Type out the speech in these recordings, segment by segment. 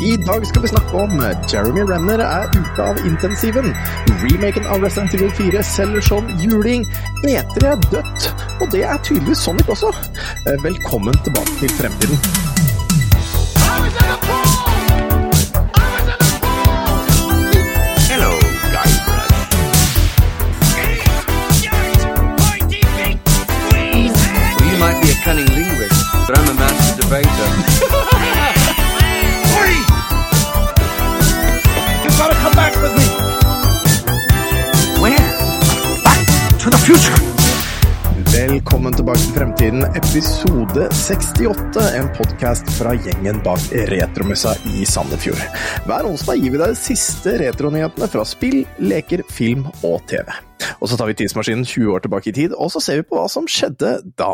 I dag skal vi snakke om Jeremy Renner er ute av intensiven. Remaken av Resident Evil 4 selger som juling. Etere er dødt, og det er tydeligvis Sonic også. Eh, Velkommen tilbake til fremtiden. Hello, Guybrush. Well, you might be a cunning linguist, but I'm a master debater. Velkommen tilbake til fremtiden, episode 68. En podkast fra gjengen bak Retromussa i Sandefjord. Hver onsdag gir vi deg de siste retronyhetene fra spill, leker, film og TV. Og så tar vi tidsmaskinen 20 år tilbake i tid, og så ser vi på hva som skjedde da.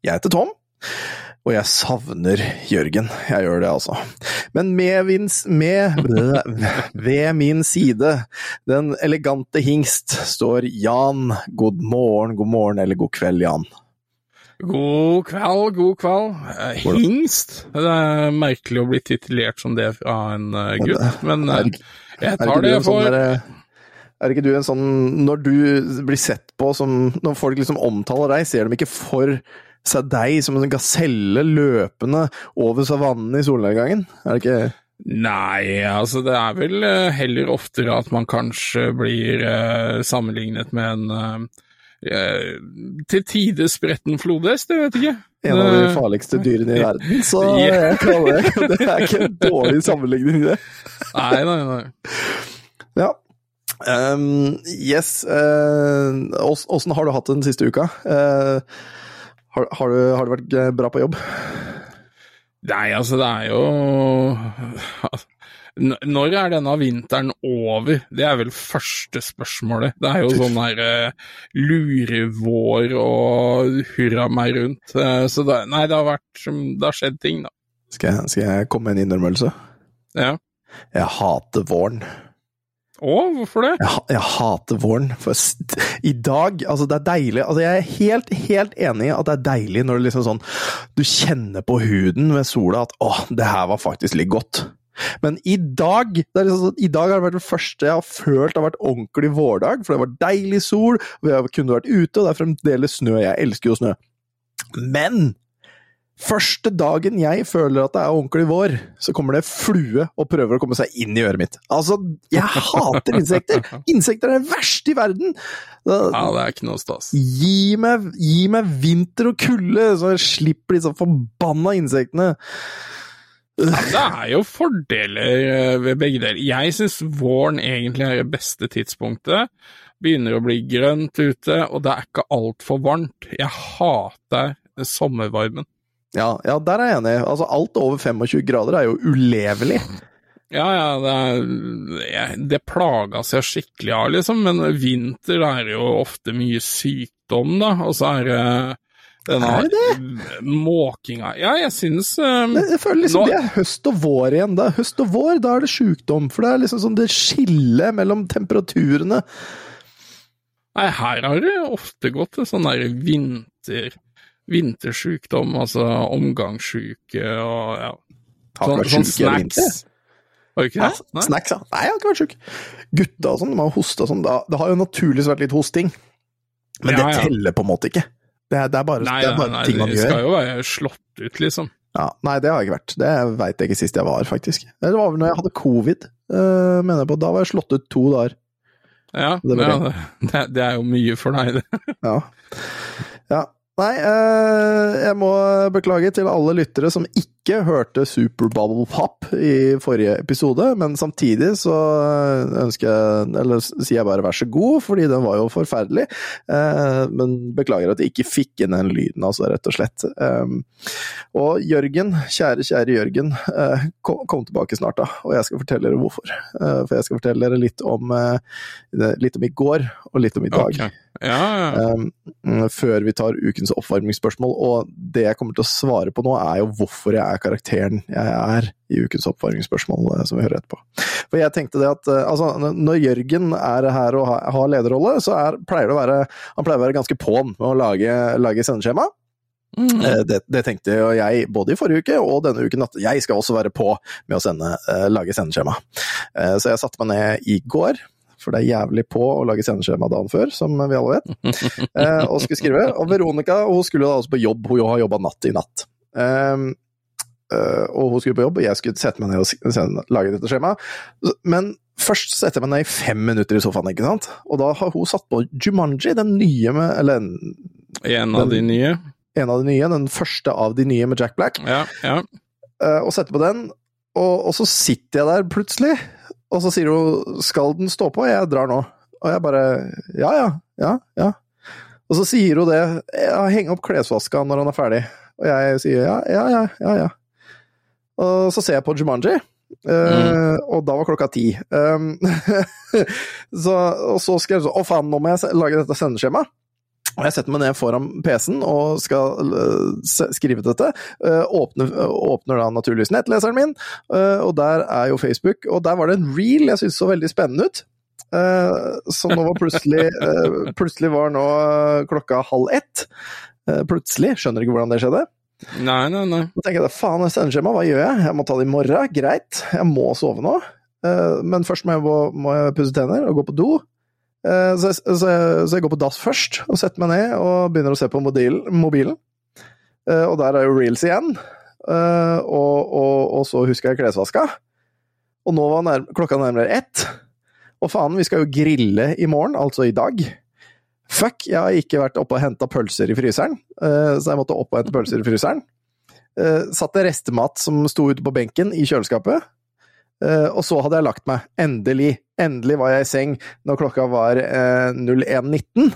Jeg heter Tom. Og jeg savner Jørgen. Jeg gjør det, altså. Men med, vins, med ved min side, den elegante hingst, står Jan. God morgen, god morgen, eller god kveld, Jan. God kveld, god kveld. Eh, Hingst? Det er merkelig å bli titulert som det fra en eh, gutt, men eh, jeg tar det sånn for er ikke du en sånn Når du blir sett på som Når folk liksom omtaler deg, ser de ikke for seg deg som en gaselle løpende over savannen i solnedgangen? Er det ikke Nei, altså det er vel eh, heller oftere at man kanskje blir eh, sammenlignet med en eh, eh, til tider spretten flodhest, jeg vet ikke. en av de farligste dyrene i verden? Så jeg kaller det Det er ikke en dårlig sammenligning, det. Nei, nei, nei. Ja. Um, yes. Uh, har du hatt den siste uka? Eh, har, har, du, har du, vært eh, bra på jobb? Nei, altså det er jo Når er denne vinteren over? Det er vel første spørsmålet. Det er jo sånn her eh, lurevår og hurra meg rundt. Eh, så det, nei, det har vært Det har skjedd ting, da. Skal jeg, skal jeg komme med en innrømmelse? Ja. Jeg hater våren. Å, hvorfor det? Jeg, jeg hater våren. For i dag Altså, det er deilig. Altså, jeg er helt, helt enig i at det er deilig når det liksom sånn Du kjenner på huden ved sola at åh, det her var faktisk litt godt. Men i dag liksom sånn, I dag har det vært det første jeg har følt har vært ordentlig vårdag, for det var deilig sol, vi kunne vært ute, og det er fremdeles snø. Jeg elsker jo snø. Men første dagen jeg føler at det er ordentlig vår, så kommer det flue og prøver å komme seg inn i øret mitt. Altså, jeg hater insekter! Insekter er det verste i verden! Ja, det er ikke noe stas. Gi meg, gi meg vinter og kulde, så jeg slipper disse forbanna insektene. Ja, det er jo fordeler eh, ved begge deler. Jeg syns våren egentlig er det beste tidspunktet. Begynner å bli grønt ute, og det er ikke altfor varmt. Jeg hater sommervarmen. Ja, ja, der er jeg enig. Altså, alt over 25 grader er jo ulevelig. Ja, ja, det, er, det plages jeg skikkelig av, liksom, men vinter er det jo ofte mye sykdom, da, og så er det denne Er det måkinga Ja, jeg synes um, Jeg føler liksom Nå- det er høst og vår igjen. Da. Høst og vår, da er det sjukdom. For det er liksom sånn det skillet mellom temperaturene. Nei, her har det ofte gått en sånn der vinter vintersjukdom, altså omgangssjuke og ja. Sånn, sånn snacks. Var det ikke det? Nei? snacks, ja. Nei, jeg har ikke vært sjuk. Gutta og sånn, de har hosta og sånn. Det har jo naturligvis vært litt hosting. Men Ja, det ja. teller på en måte ikke. Det det er bare, Nei, det er nei, bare nei, ting man det gjør. skal jo være slått ut, liksom. Ja, nei, det har jeg ikke vært. Det veit jeg ikke sist jeg var, faktisk. Det var vel når jeg hadde covid, uh, mener jeg på. Da var jeg slått ut to dager. Ja, Det ja det, det er jo mye for deg, det. Ja. ja. Nei, eh, jeg må beklage til alle lyttere som ikke hørte Super Bubble Pop i forrige episode, men samtidig så ønsker jeg, eller sier jeg bare vær så god, fordi den var jo forferdelig. Eh, men beklager at jeg ikke fikk inn den lyden, altså, rett og slett. Um, og Jørgen, kjære, kjære Jørgen, eh, kom, tilbake snart, da, og jeg skal fortelle dere hvorfor. Eh, for jeg skal fortelle dere litt om, eh, litt om i går, og litt om i dag. Okay. Ja, ja. Um, før vi tar ukens oppvarmingsspørsmål. Og det jeg kommer til å svare på nå, er jo hvorfor jeg er karakteren jeg er i ukens oppvarmingsspørsmål, eh, som vi hører etterpå. For jeg tenkte det at eh, altså, når Jørgen er her og har, lederrolle, så er, pleier det å være Han pleier å være ganske på'n med å lage, lage sendeskjema. Mm. Eh, Det, det tenkte jo jeg både i forrige uke og denne uken, at jeg skal også være på med å sende, lage sendeskjema. Så jeg satte meg ned i går, for det er jævlig på å lage sendeskjema dagen før, som vi alle vet, eh, og skulle skrive. Og Veronica hun skulle da også på jobb, hun har jobba natt i natt. Eh, og hun skulle på jobb, og jeg skulle sette meg ned og lage dette skjemaet. Men først setter jeg meg ned i fem minutter i sofaen, ikke sant? Og da har hun satt på Jumanji, den nye med Eller en, En av de nye. en av de nye, den første av de nye med Jack Black. Ja, ja. eh, og setter på den, og, og så sitter jeg der plutselig, og så sier hun 'skal den stå på'? Jeg drar nå. Og jeg bare 'ja ja, ja, ja'. Og så sier hun det 'ja, heng opp klesvaska når han er ferdig'. Og jeg sier 'ja, ja, ja, ja'. ja. Og så ser jeg på Jumanji, eh, og da var klokka ti. Um, så, og så skrev jeg sånn 'å faen, nå må jeg lage dette sendeskjemaet'. Og jeg setter meg ned foran PC-en og skal øh, skrive dette. Øh, åpner, åpner da naturligvis nettleseren min, og der er jo Facebook. Og der var det en reel jeg syntes så veldig spennende ut. Uh, så nå var plutselig Plutselig var nå klokka halv ett. Uh, plutselig. Skjønner ikke hvordan det skjedde. Nei, nei, nei. Så tenker jeg faen, det sendeskjema, hva gjør jeg? Jeg må ta det i morgen, greit. Jeg må sove nå. Eh, men først må jeg, må- jeg pusse tenner og gå på do. Eh, så, jeg, så, jeg, så jeg går på dass først, og setter meg ned og begynner å se på mobilen. Eh, og der er jo reels igjen. Og, og, og så husker jeg klesvaska. Og nå var nær, klokka nærmere ett. Og faen, vi skal jo grille i morgen, altså i dag. Fuck, jeg har ikke vært oppe og henta pølser i fryseren, eh, så jeg måtte opp og hente pølser i fryseren. Satte restemat som sto ute på benken i kjøleskapet. Eh, og så hadde jeg lagt meg. Endelig. Endelig var jeg i seng når klokka var eh, 01.19.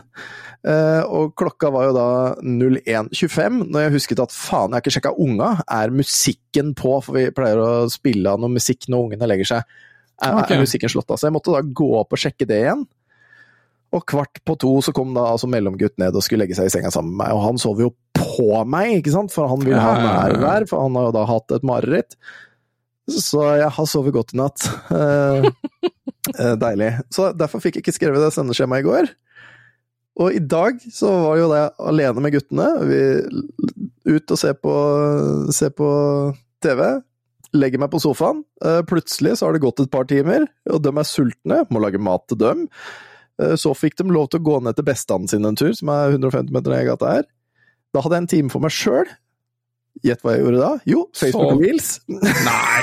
Eh, og klokka var jo da 01.25, når jeg husket at faen, jeg har ikke sjekka unga. Er musikken på? For vi pleier å spille av noe musikk når ungene legger seg. Er, okay. musikken slått av? Så jeg måtte da gå opp og sjekke det igjen. Og kvart på to så kom da altså mellomgutt ned og skulle legge seg i senga sammen med meg, og han sov jo på meg, ikke sant, for han vil ha nærvær, for han har jo da hatt et mareritt. Så jeg har sovet godt i natt. Eh, eh, deilig. Så derfor fikk jeg ikke skrevet det sendeskjemaet i går. Og i dag så var jo det alene med guttene. Vi ut og se på, se på TV. Legger meg på sofaen. Eh, Plutselig så har det gått et par timer, og de er sultne. Må lage mat til dem. Eh, Så fikk de lov til å gå ned til bestanden sin en tur, som er 150 meter ned i gata her. Da hadde jeg en time for meg sjøl. Gjett hva jeg gjorde da? Jo, Facebook Så- Reels. Nei.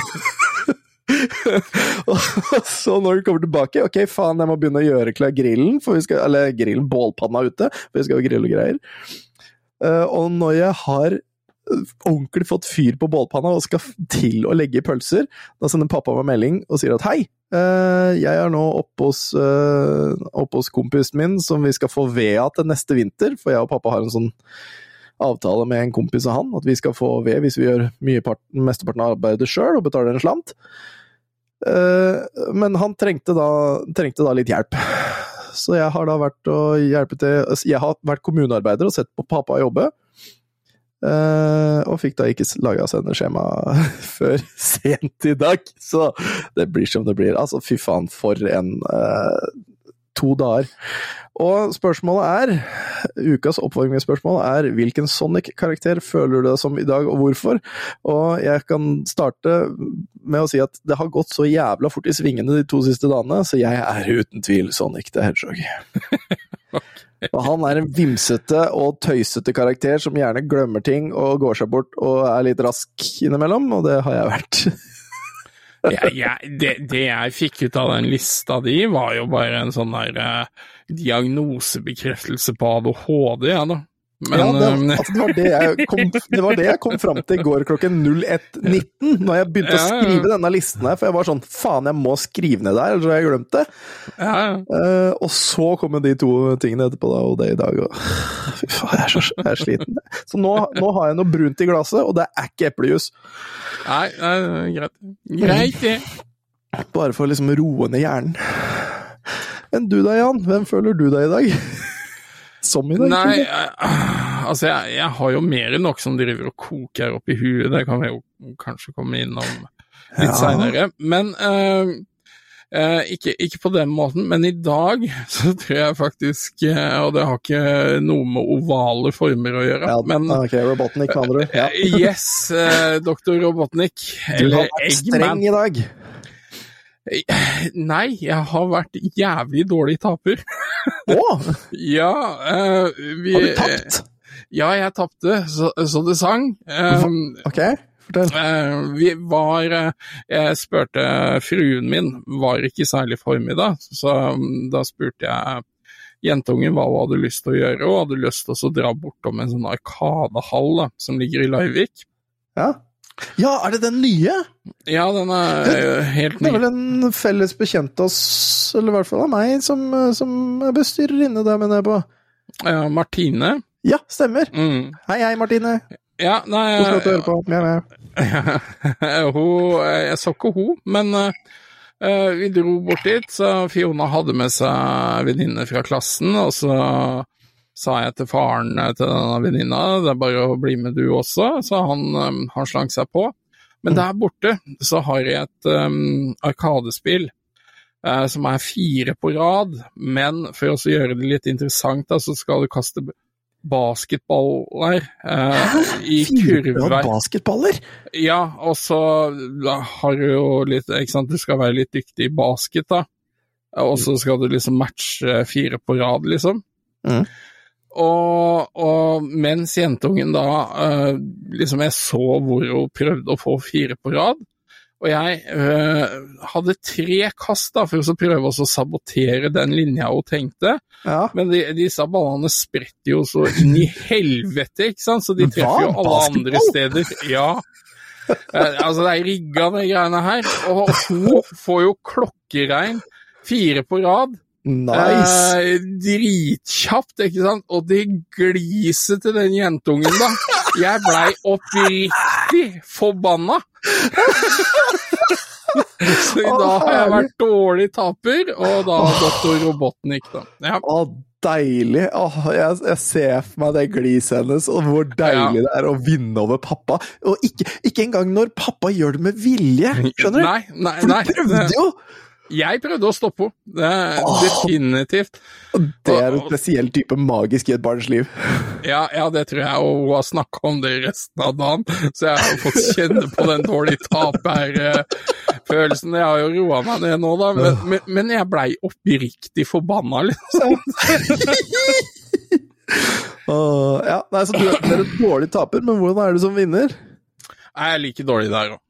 Og så når du kommer tilbake, ok, faen, jeg må begynne å gjøre klar grillen, vi skal, eller grillen, bålpanna ute, for vi skal jo grille og greier. Eh, og når jeg har eh, ordentlig fått fyr på bålpanna og skal til å legge i pølser, da sender pappa meg melding og sier at hei, jeg er nå oppe hos, eh, oppe hos kompisen min som vi skal få ved av til neste vinter, for jeg og pappa har en sånn avtale med en kompis av han, at vi skal få ved hvis vi gjør part, mesteparten av arbeidet sjøl og betaler en slant. Eh, men han trengte da, trengte da litt hjelp. Så jeg har da vært å hjelpe til Jeg har vært kommunearbeider og sett på pappa jobbe. Eh, og fikk da ikke laga sendeskjema før sent i dag, så det blir som det blir. Altså, fy faen, for en uh, to dager. Og spørsmålet er, ukas oppvarmingsspørsmål er hvilken Sonic-karakter føler du deg som i dag, og hvorfor? Og jeg kan starte med å si at det har gått så jævla fort i svingene de to siste dagene, så jeg er uten tvil Sonic the Hedgehog. Og han er en vimsete og tøysete karakter som gjerne glemmer ting og går seg bort og er litt rask innimellom, og det har jeg vært. Jeg, jeg, det, det jeg fikk ut av den lista di, var jo bare en sånn der eh, diagnosebekreftelse på ADHD, ja da. Men ja, det, eh, altså, det, var det, jeg kom, det var det jeg kom fram til i går klokken 01.19, når jeg begynte Ja, ja, å skrive denne listen her, for jeg var sånn faen, jeg må skrive ned der, ellers har jeg glemt det. ja, ja. Eh, og så kom jo de to tingene etterpå, da, og det i dag. Og, fy faen, jeg er så jeg er sliten. Så nå, nå har jeg noe brunt i glasset, og det er ikke eplejus. Nei, nei, greit. Greit, det. Bare for å liksom roe ned hjernen. Men du da, Jan? Hvem føler du deg i dag? Som i dag? Nei, kanskje? eh, altså jeg, jeg har jo mer enn nok som driver og koker opp i huet, det kan vi jo kanskje komme innom litt Ja. seinere. Men uh, uh, ikke, ikke på den måten, men i dag så tror jeg faktisk uh, Og det har ikke noe med ovale former å gjøre, Ja, men ok, Robotnik, med andre ord. Ja. Yes, doktor Robotnik. Du har vært Eggman. streng i dag. Nei, jeg har vært jævlig dårlig taper. Å, Ja, uh, vi har du tapt? Ja, jeg tapte, så, så det sang. Um, Ok, fortell. Uh, vi var eh, Jeg spurte fruen min, var ikke særlig formiddag, så um, da spurte jeg jentungen hva hun hadde lyst til å gjøre, og hadde lyst til å dra bortom en sånn arkadehall da, som ligger i Larvik. Ja. Ja, er det den nye? Ja, den er den, helt Det er vel en felles bekjent av oss, eller i hvert fall av meg, som, som bestyrer inne der, mener jeg på. Ja, Martine. Ja, stemmer. Mm. Hei, hei, Martine. Ja, nei God flott å høre på. Ja, ja. hun, jeg så ikke hun, men uh, vi dro bort dit, så Fiona hadde med seg venninne fra klassen, og så sa jeg til faren eh, til denne venninna, det er bare å bli med du også, så han, eh, han slang seg på. Men der borte så har jeg et um, arkadespill uh, som er fire på rad, men for å gjøre det litt interessant, da, så skal du kaste basketballer uh, i Fire kurver. basketballer? Ja, og så har du jo litt Ikke sant, du skal være litt dyktig i basket, da. Og så skal du liksom matche fire på rad, liksom. Mhm. Og, og mens jentungen da eh, Liksom, jeg så hvor hun prøvde å få fire på rad. Og jeg eh, hadde tre kast da, for å prøve å sabotere den linja hun tenkte. Ja. Men de, disse ballene spretter jo så inn i helvete, ikke sant? Så de treffer jo alle andre steder. Ja. Eh, altså, det er rigga, de greiene her. Og hun får jo klokkeregn fire på rad. Nice. Eh, dritkjapt, ikke sant? Og det gliset til den jentungen, da. Jeg blei oppriktig forbanna. Så i dag har jeg vært dårlig taper, og da doktor Robotnik, da. Ja. Å, deilig. Åh, jeg, jeg ser for meg det gliset hennes, og hvor deilig det er å vinne over pappa. Og ikke, ikke engang når pappa gjør det med vilje, skjønner du? Nei, nei, For du prøvde jo! Jeg prøvde å stoppe henne. Det er definitivt. Det er en spesiell type magisk i et barns liv. Ja, ja, det tror jeg, og hun har snakka om det resten av dagen, så jeg har fått kjenne på den dårlige taperfølelsen. Jeg har jo roa meg ned nå, da, men, men, men jeg blei oppriktig forbanna, liksom. Ja, nei, så du, er en dårlig taper, men hvordan er du som vinner? Jeg er like dårlig der òg.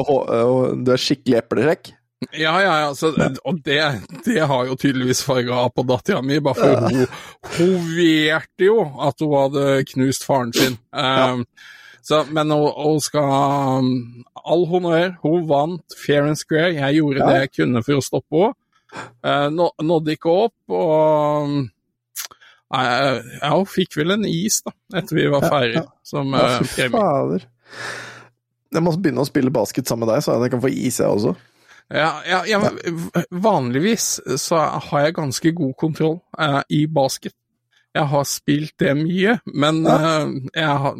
Og Du, er skikkelig eplesjekk? Ja, ja, ja, så, og det, det har jo tydeligvis farga på dattera mi, bare for hun, vet jo at hun hadde knust faren sin. Um, så, men hun, hun skal um, All honnør, hun vant fair and square. Jeg gjorde Ja. det jeg kunne for å stoppe henne. Uh, nå, nådde ikke opp, og uh, ja, hun fikk vel en is da, etter vi var ferdig, som Ja, uh, fy premie. Jeg må begynne å spille basket sammen med deg, så jeg kan få is, jeg også. Ja, ja, ja, vanligvis så har jeg ganske god kontroll uh, i basket. Jeg har spilt det mye, men uh, jeg har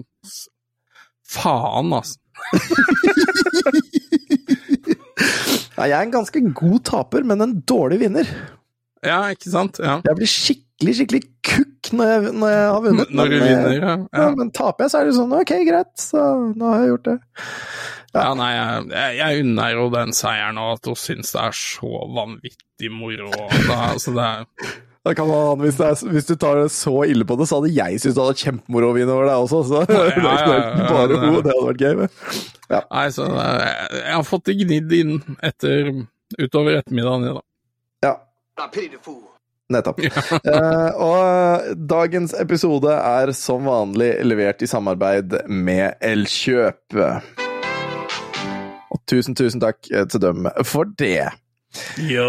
Faen, altså. Nei, jeg er en ganske god taper, men en dårlig vinner. Ja, ikke sant? Ja. Jeg blir skikkelig, skikkelig kukk når jeg, når jeg har vunnet. Når du men, eh, vinner, ja. Ja, ja. men taper jeg, så er det sånn ok, greit, så nå har jeg gjort det. Ja nei, jeg, jeg- unner jo den seieren, og at hun syns det er så vanvittig moro. Da, altså det er, Da kan man, hvis, det er, hvis du tar det så ille på det, så hadde jeg syntes det hadde kjempemoro å vinne over deg også. Så det er ja, ja, bare det- ho, det hadde vært gøy. Men. nei, så er, jeg har fått det gnidd inn etter utover ettermiddagen. Ja, da. Ja, nettopp. Eh, og dagens episode er som vanlig levert i samarbeid med Elkjøp. Og tusen, tusen takk eh, til dem for det. Ja.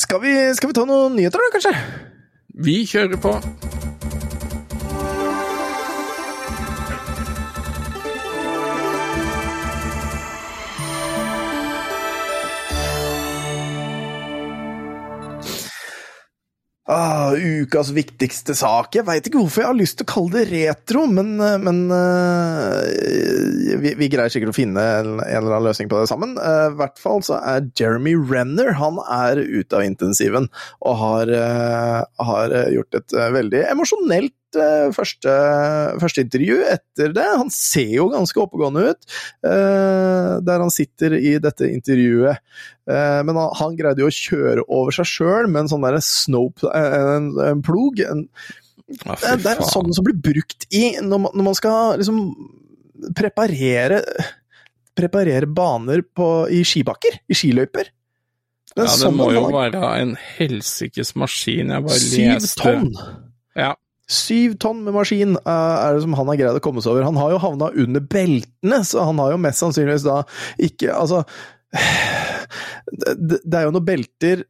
Skal vi, skal vi ta noen nyheter, da, kanskje? Vi kjører på. Ah, ukas viktigste sak. Jeg veit ikke hvorfor jeg har lyst til å kalle det retro, men, eh, men uh, vi, vi, greier sikkert å finne en, en, eller annen løsning på det sammen. Eh, I hvert fall så er Jeremy Renner han er ute av intensiven og har, har gjort et veldig emosjonelt første, første, intervju etter det. Han ser jo ganske oppegående ut, der han sitter i dette intervjuet. men han, han greide jo å kjøre over seg sjøl med en sånn derre snow en, en plog. En, ja, det, det, er sånn som blir brukt i når man, når man skal liksom preparere Preparere baner på, i skibakker, i skiløyper. Det ja, det sånn må jo være en helsikes maskin. Jeg bare Syv leste tonn! Ja. Syv tonn med maskin er det som han har greid å komme seg over. Han har jo havna under beltene, så han har jo mest sannsynligvis da ikke Altså Det, det er jo noen belter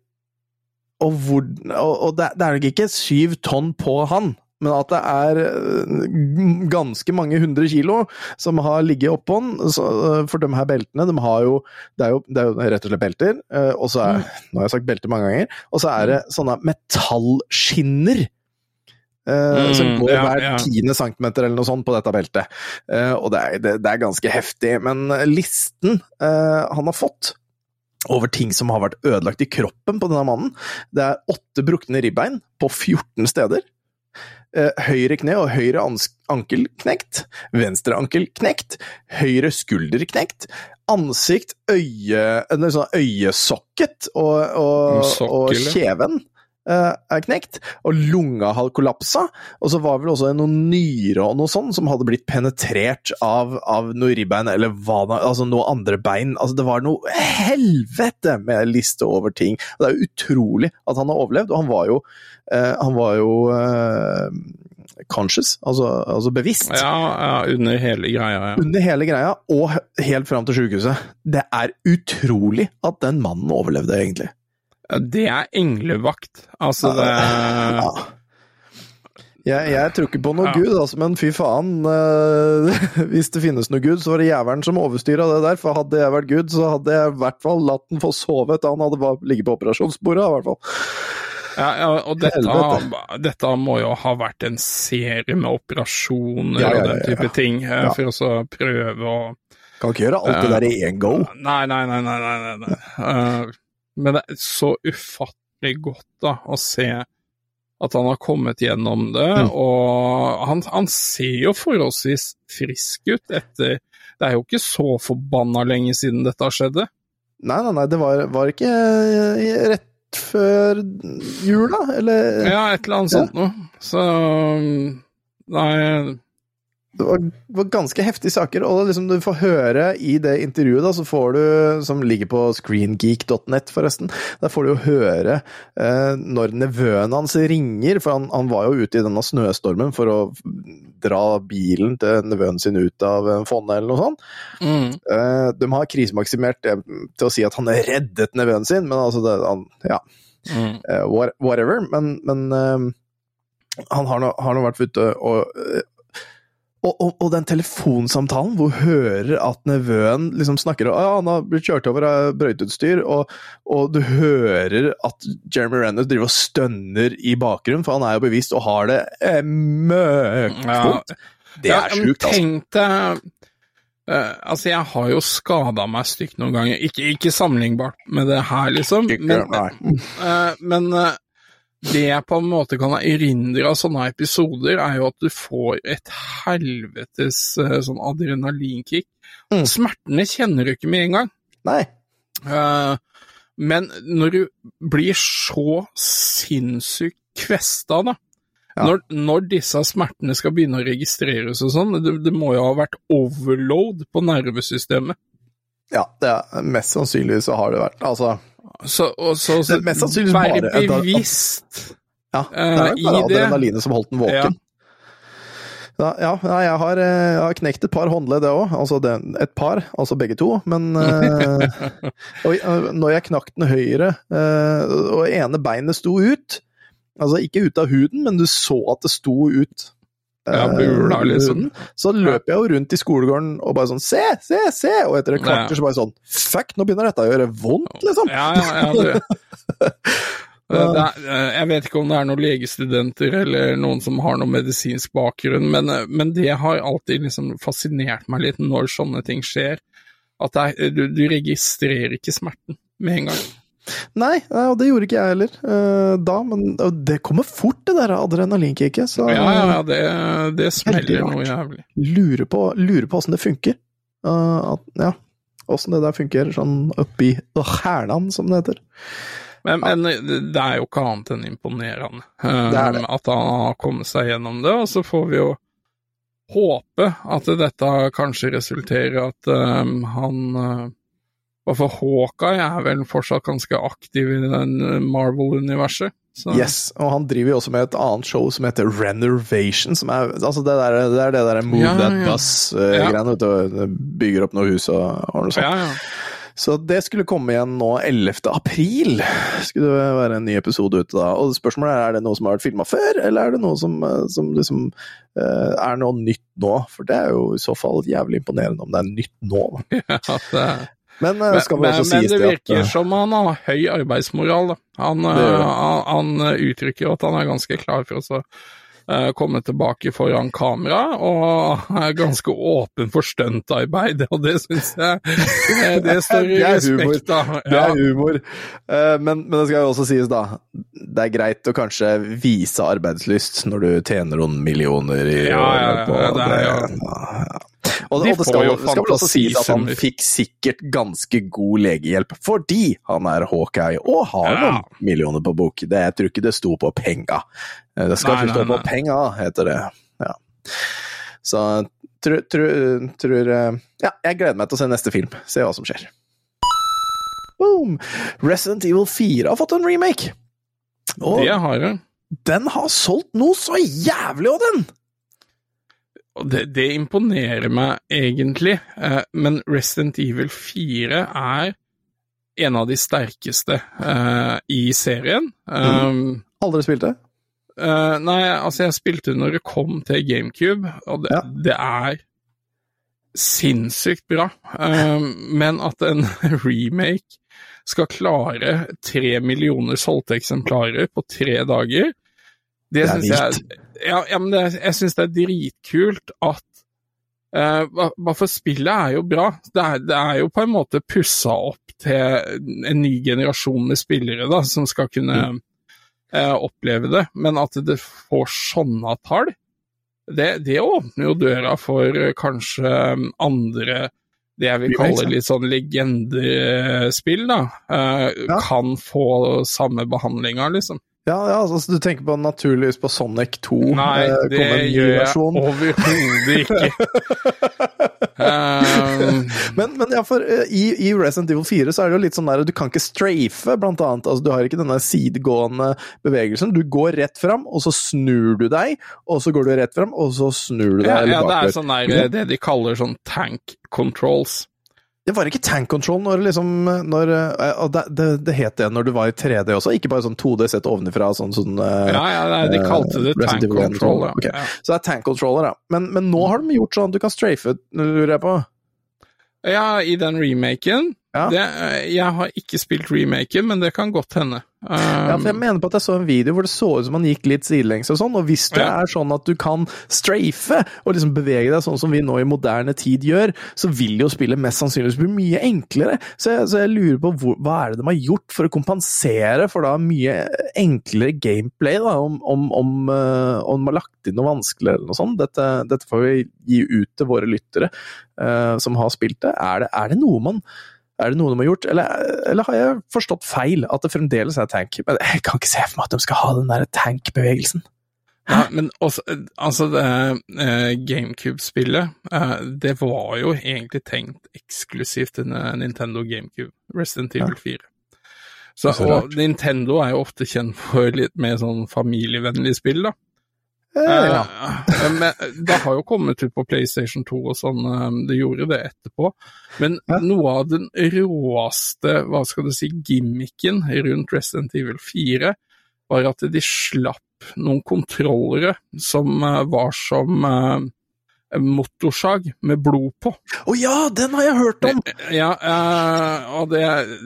og, hvor, og, og det, det, er nok ikke syv tonn på han, men at det er øh, ganske mange hundre kilo som har ligget oppå han. Øh, for de her beltene, de har jo Det er jo, det er jo rett og slett belter, og så er mm. Nå har jeg sagt belter mange ganger. Og så er det sånne metallskinner. Uh, som går ja, hver tiende centimeter eller noe sånt på dette beltet. Uh, og det er, det, det er, ganske heftig. Men listen uh, han har fått over ting som har vært ødelagt i kroppen på denne mannen. Det er åtte brukne ribbein på 14 steder. Eh, høyre kne og høyre ankel knekt. Venstre ankel knekt. Høyre skulder knekt. Ansikt, øye, sånn øyesokket og, og, og kjeven Eh, er knekt, og lunga hadde kollapsa. Og så var vel også noen nyre og noe sånt som hadde blitt penetrert av, av noe ribbein, eller hva altså noe andre bein. Altså det var noe helvete med liste over ting. Og det er utrolig at han har overlevd, og han var jo, eh, han var jo eh, conscious, altså, altså, bevisst. Ja, ja, under hele greia. Ja. Under hele greia, og helt fram til sykehuset. Det er utrolig at den mannen overlevde, egentlig. Det er englevakt. Altså, det ja. Jeg, jeg, tror ikke på noe ja. gud, altså, men fy faen. Uh, hvis det finnes noe gud, så var det jævelen som overstyra det der. For hadde jeg vært gud, så hadde jeg i hvert fall latt den få sove til han hadde ligget på operasjonsbordet, i hvert fall. Ja, ja og dette, dette, må jo ha vært en serie med operasjoner ja, og den type ting, uh, for å prøve å Kan ikke gjøre alt det der i én go. Nei, nei, nei. nei, nei, nei. Uh, men det er så ufattelig godt da, å se at han har kommet gjennom det, mm. og han, han, ser jo forholdsvis frisk ut etter Det er jo ikke så forbanna lenge siden dette skjedde. Nei, nei, nei, det var, var ikke eh, rett før jula, eller Ja, et eller annet ja. sånt noe. Så Nei det var, var, ganske heftige saker, og liksom du får høre i det intervjuet, da, så får du, som ligger på screengeek.net, forresten, der får du jo høre eh, når nevøen hans ringer, for han, han, var jo ute i denne snøstormen for å dra bilen til nevøen sin ut av fondet, eller noe sånt. Mm. Eh, de har krisemaksimert det til å si at han har reddet nevøen sin, men altså det, han, Ja. Mm. Eh, whatever. Men, men eh, han har nå, har nå vært ute og eh, og, og, og, den telefonsamtalen hvor hun hører at nevøen liksom snakker om han har blitt kjørt over av brøyteutstyr, og, og, du hører at Jeremy Renner driver og stønner i bakgrunnen, for han er jo bevisst og har det eh, møkkvondt. Ja. Det er sjukt, altså. Tenk deg uh, Altså, jeg har jo skada meg stygt noen ganger, ikke, ikke, sammenlignbart med det her, liksom, men, uh, men uh, det jeg på en måte kan erindre av sånne episoder, er jo at du får et helvetes eh, sånn adrenalinkick. Mm. Smertene kjenner du ikke med en gang. Nei. Uh, men når du blir så sinnssykt kvesta, da ja. når, når, disse smertene skal begynne å registreres og sånn, det, det, må jo ha vært overload på nervesystemet. Ja, det er, mest sannsynlig så har det vært. Altså så, og så, så mest sannsynlig Være bevisst ja, det er bare adrenalinet som holdt den våken. Ja. ja, jeg, har, eh, jeg, har, knekt et par håndledd, jeg òg. Altså det, et par, altså begge to. Men uh, og, når jeg knakk den høyre, og ene beinet sto ut Altså ikke ut av huden, men du så at det sto ut. Ja, bula, liksom. Så løp jeg jo rundt i skolegården og bare sånn Se, se, se! Og etter et kvarter så bare sånn Fuck, nå begynner dette å gjøre vondt, liksom! Ja, ja, ja, Det, er, jeg vet ikke om det er noen legestudenter eller noen som har noen medisinsk bakgrunn, men, eh, men det har alltid liksom fascinert meg litt når sånne ting skjer. At er, du, du registrerer ikke smerten med en gang. Nei, og det gjorde ikke jeg heller eh, da, men det kommer fort, det der adrenalinkicket. Så Ja, ja, ja, det, det smeller noe jævlig. lurer på lurer på åssen det funker. Uh, ja, åssen det der funker sånn oppi hælan, som det heter. Men, men det er jo ikke annet enn imponerende eh, Det det. at han har kommet seg gjennom det, og så får vi jo håpe at dette kanskje resulterer i at eh, han uh, fall Hawkeye er vel fortsatt ganske aktiv i den Marvel-universet. så- Yes, og han driver jo også med et annet show som heter Renovation, som er altså det, der, det er det der Move Ja, That ja. Bus-greiene, Ja. vet du. Bygger opp noe hus og, og noe sånt. Ja, ja. Så det skulle komme igjen nå 11. april. Skulle det være en ny episode ute da. Og spørsmålet er er det noe som har vært filma før, eller er det noe som, eh, som liksom eh, er noe nytt nå? For det er jo i så fall jævlig imponerende om det er nytt nå. Da. det eh, Men eh, Men, men, men det virker at eh, som han har høy arbeidsmoral. Da. Han, eh, han, han uttrykker at han er ganske klar for å så, komme tilbake foran kamera, og er ganske åpen for stuntarbeid, og det syns jeg det, står i respekt av. Det er humor. Men, men det skal jo også sies, da. Det er greit å kanskje vise arbeidslyst når du tjener noen millioner i Ja, ja, ja, det er jo- ja. Og, De og det får skal, skal vel også sies at han fikk sikkert ganske god legehjelp fordi han er Hawkeye og har Ja. noen millioner på bok. Det, jeg tror ikke det sto på penga. Eh, Det skal Nei, ikke stå på penga, heter det. Ja. Så tror, tror, tror eh, Ja, jeg gleder meg til å se neste film. Se hva som skjer. Boom! Resident Evil 4 har fått en remake. Og Det har jeg. den har solgt noe så jævlig, og den! Det, det imponerer meg egentlig, eh, men Resident Evil 4 er en av de sterkeste eh, i serien. Um, Aldri spilt det? Eh, nei, altså jeg spilte når det kom til GameCube, og det, Ja. det er sinnssykt bra. Um, men at en remake skal klare tre millioner solgte eksemplarer på tre dager, det, Det syns jeg ja, ja, men det, jeg syns det er dritkult at eh, Bare for spillet er jo bra. Det er, det er jo på en måte pussa opp til en ny generasjon med spillere da, som skal kunne eh, oppleve det, men at det får sånne tall, det, det åpner jo døra for eh, kanskje eh, andre det jeg vil kalle litt sånn legendespill, da, eh, kan få samme behandlinga, liksom. Ja, ja altså, du tenker på naturligvis på Sonic 2. Nei, eh, det gjør jeg versjon. overhodet ikke. um, Men, men ja, for eh, i, i Resident Evil 4 så er det jo litt sånn der du kan ikke strafe, blant annet. Altså, du har ikke denne sidegående bevegelsen. Du går rett fram, og så snur du deg, og så går du rett fram, og så snur du deg ja, ja, det er sånn der, det de kaller sånn tank controls. Det var ikke tank control når liksom når, eh, det, det, det het det når du var i 3D også, ikke bare sånn 2D sett ovenfra, sånn sånn eh, Ja, ja, nei, de kalte det uh, tank control. Ja. Ok. Ja. Så det er tank controller, da. Men, men nå har de gjort sånn at du kan strafe, lurer jeg på. ja, i den remaken Ja. det, Jeg har ikke spilt remaken, men det kan godt hende. Um, Ja, for jeg mener på at jeg så en video hvor det så ut som han gikk litt sidelengs og sånn, og hvis det Ja. er sånn at du kan strafe og liksom bevege deg sånn som vi nå i moderne tid gjør, så vil jo spillet mest sannsynligvis bli mye enklere. Så jeg, så jeg lurer på hvor, hva er det de har gjort for å kompensere for da mye enklere gameplay, da, om, om, om, uh, om de har lagt inn noe vanskeligere eller noe sånt. Dette, dette får vi gi ut til våre lyttere uh, som har spilt det. Er det, er det noe man er det noe de har gjort, eller, eller har jeg forstått feil, at det fremdeles er tank? Men jeg kan ikke se for meg at de skal ha den der tank-bevegelsen. Ja, men også, altså det eh, GameCube-spillet, eh, det var jo egentlig tenkt eksklusivt til Nintendo GameCube, Resident Evil 4. Så, og. Nintendo er jo ofte kjent for litt mer sånn familievennlig spill, da. Eh, ja. Eh, men det har jo kommet ut på PlayStation 2 og sånn, eh, det gjorde det etterpå. Men Ja. noe av den råeste, hva skal du si, gimmicken rundt Resident Evil 4, var at de slapp noen kontrollere som eh, var som eh, motorsag med blod på. Å ja, den har jeg hørt om! Ja, eh, og det,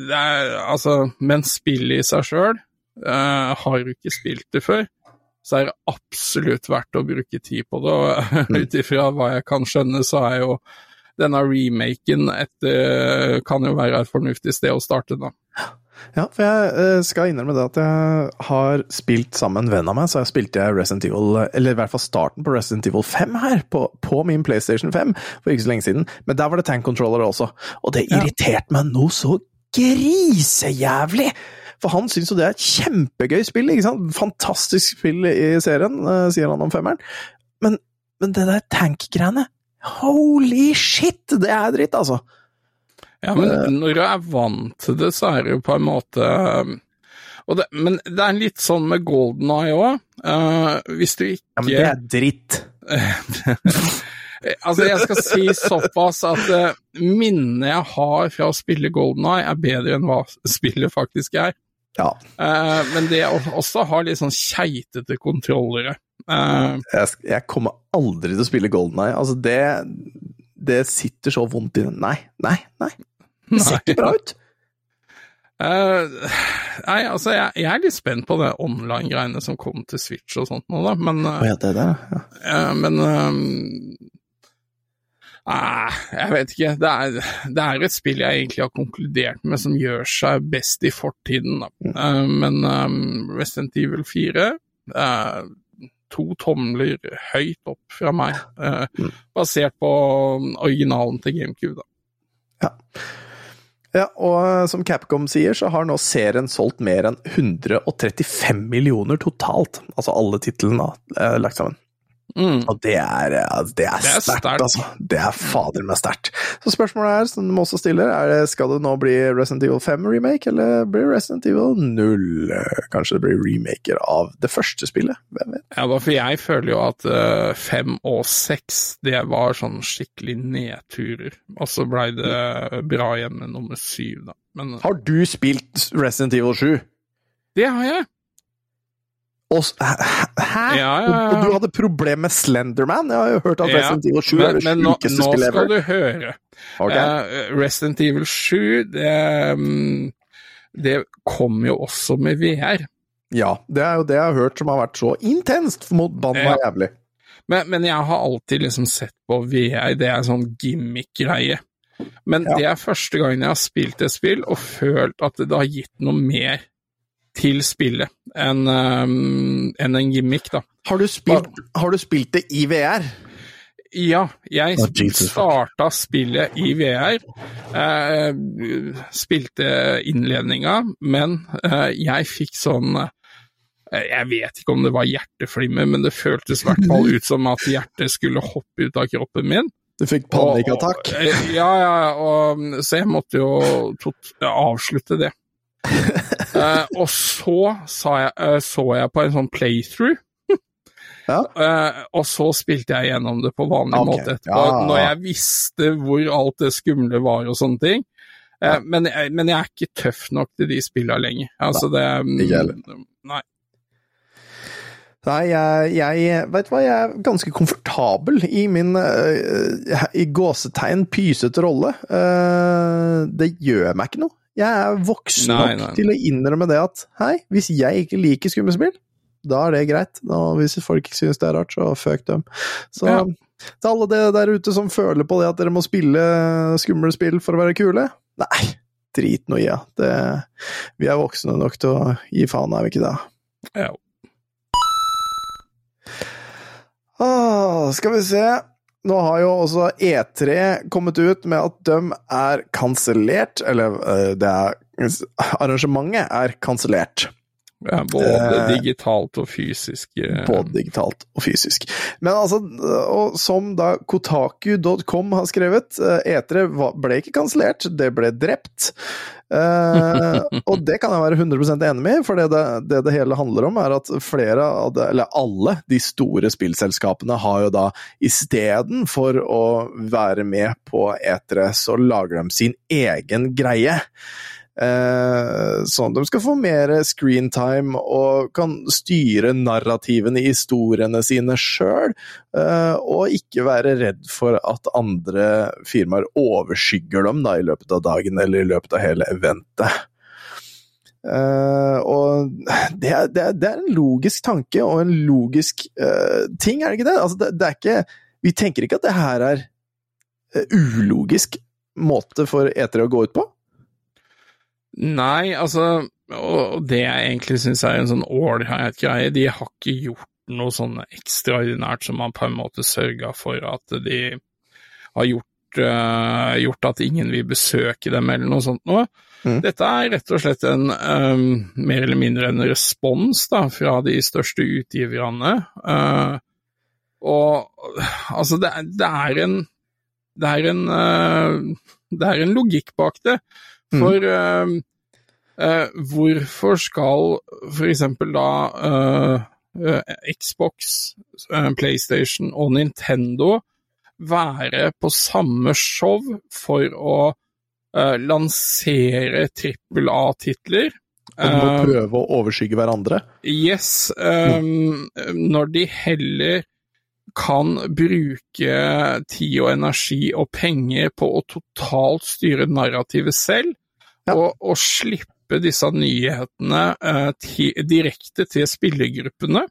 det er altså Men spillet i seg sjøl, eh, har du ikke spilt det før, så er det absolutt verdt å bruke tid på det. Og ut ifra hva jeg kan skjønne, så er jo denne remaken et, eh, kan jo være et fornuftig sted å starte, da. Ja, for jeg eh, skal innrømme det at jeg har spilt sammen en venn av meg, så jeg spilte jeg Resident Evil, eller i hvert fall starten på Resident Evil 5 her, på, på min PlayStation 5, for ikke så lenge siden. Men der var det tank controller også, og det Ja. irriterte meg noe så grisejævlig! For han syns jo det er et kjempegøy spill, ikke sant? Fantastisk spill i serien, eh, sier han om femmeren. Men, men det der tank-greiene, holy shit, det er dritt, altså! Ja, men når du er vant til det, så er det jo på en måte og det, Men det er litt sånn med Golden Eye òg. hvis du ikke Ja, men det er dritt. Altså, jeg skal si såpass at uh, minnet jeg har fra å spille Golden Eye, er bedre enn hva spillet faktisk er. Ja. Uh, men det også har litt sånn keitete kontrollere. Uh, jeg, jeg kommer aldri til å spille Golden Eye. Altså, det, det sitter så vondt i den. Nei, nei, nei. Det ser ikke bra ut. Uh, nei, altså, jeg, jeg er litt spent på det online-greiene som kom til Switch og sånt nå, da, men Å ja, det der, ja. Ja, men ehm, ah, Jeg vet ikke. Det er, det er et spill jeg egentlig har konkludert med som gjør seg best i fortiden. Da. Eh, men um, Resident Evil 4 uh, To tomler høyt opp fra meg, uh, Mm. basert på originalen til GameCube. Da. Ja, og som Capcom sier, så har nå serien solgt mer enn 135 millioner totalt. Altså alle titlene eh, lagt sammen. Mm. Og det er, eh, altså, det er Det er sterkt, altså. Det er fader meg sterkt. Så spørsmålet er, som du også stiller, er det, skal det nå bli Resident Evil 5 remake, eller blir Resident Evil 0? Eh, Kanskje det blir remaker av det første spillet? Hvem vet? Ja, for jeg føler jo at eh, fem og 6, det var sånn skikkelig nedturer. Og så blei det bra igjen med nummer 7, da. Men Har du spilt Resident Evil 7? det har jeg. Og, hæ? Ja, ja, ja. Og, du hadde problem med Slenderman? Jeg har jo hørt at Resident Evil 7 er Men, det men nå, sjukeste nå skal du høre. Okay. Uh, Resident Evil 7, det, mm, det kom jo også med VR. Ja, det er jo det jeg har hørt som har vært så intenst mot banna jævlig. Men, men jeg har alltid liksom sett på VR, det er en sånn gimmick-greie. Men det er første gangen jeg har spilt et spill og følt at det har gitt noe mer til spillet enn um, enn en gimmick, da. Har du spilt, har du spilt det i VR? Ja, jeg starta spillet i VR. Eh, spilte innledninga, men eh, jeg fikk sånn eh, Jeg vet ikke om det var hjerteflimmer, men det føltes i hvert fall ut som at hjertet skulle hoppe ut av kroppen min. Du fikk og- eh, Ja, ja, og, så jeg måtte jo tot, avslutte det. Eh, og så sa jeg, uh, så jeg på en sånn playthrough. Ja. Uh, og så spilte jeg gjennom det på vanlig okay. måte etterpå, ja. når jeg visste hvor alt det skumle var og sånne ting. Eh, men, jeg- men jeg er ikke tøff nok til de spillene lenger. Altså, det heller. Nei. Nei, jeg, jeg Veit du hva, jeg er ganske komfortabel i min uh, i gåsetegn pysete rolle. Uh, det gjør meg ikke noe. Jeg er voksen Nei, nok nei. til å innrømme det at hei, hvis jeg ikke liker skummespill, da er det greit. Og hvis folk ikke synes det er rart, så fuck dem. Så Ja. til alle dere der ute som føler på det at dere må spille skumle spill for å være kule, nei, drit nå i ja. det. Vi er voksne nok til å gi faen, er vi ikke det? Ja. Ah, skal vi se. Nå har jo også E3 kommet ut med at de er kansellert, eller eh, det er Arrangementet er kansellert. Ja, både Eh, digitalt og fysisk. eh, Både digitalt og fysisk. Men altså, og som da kotaku.com har skrevet, eh, E3 ble ikke kansellert, det ble drept. Eh, og det kan jeg være 100% enig med, for det det, det det hele handler om, er at flere av det, eller alle de store spillselskapene har jo da istedenfor å være med på E3, så lager de sin egen greie. Eh, sånn de skal få mer screentime og kan styre narrativene i historiene sine sjøl, eh, og ikke være redd for at andre firmaer overskygger dem da, i løpet av dagen eller i løpet av hele eventet. Eh, og det er, det, er, det er en logisk tanke og en logisk eh, ting, er det ikke det? Altså, det, det er ikke Vi tenker ikke at det her er eh, ulogisk måte for etere å gå ut på? Nei, altså Og det jeg egentlig syns er en sånn ålreit greie, de har ikke gjort noe sånn ekstraordinært som man på en måte sørga for at de har gjort, uh, gjort at ingen vil besøke dem eller noe sånt noe. Mm. Dette er rett og slett en um, mer eller mindre en respons da, fra de største utgiverne. Uh, og altså, det, det er en Det er en uh, Det er en logikk bak det. For uh, uh, hvorfor skal eksempel da uh, uh, Xbox, PlayStation og Nintendo være på samme show for å lansere trippel A-titler? Og må prøve å overskygge hverandre? Yes, um, når de heller kan bruke tid og energi og penger på å totalt styre narrativet selv, Ja. og, og slippe disse nyhetene uh, ti, direkte til spillergruppene.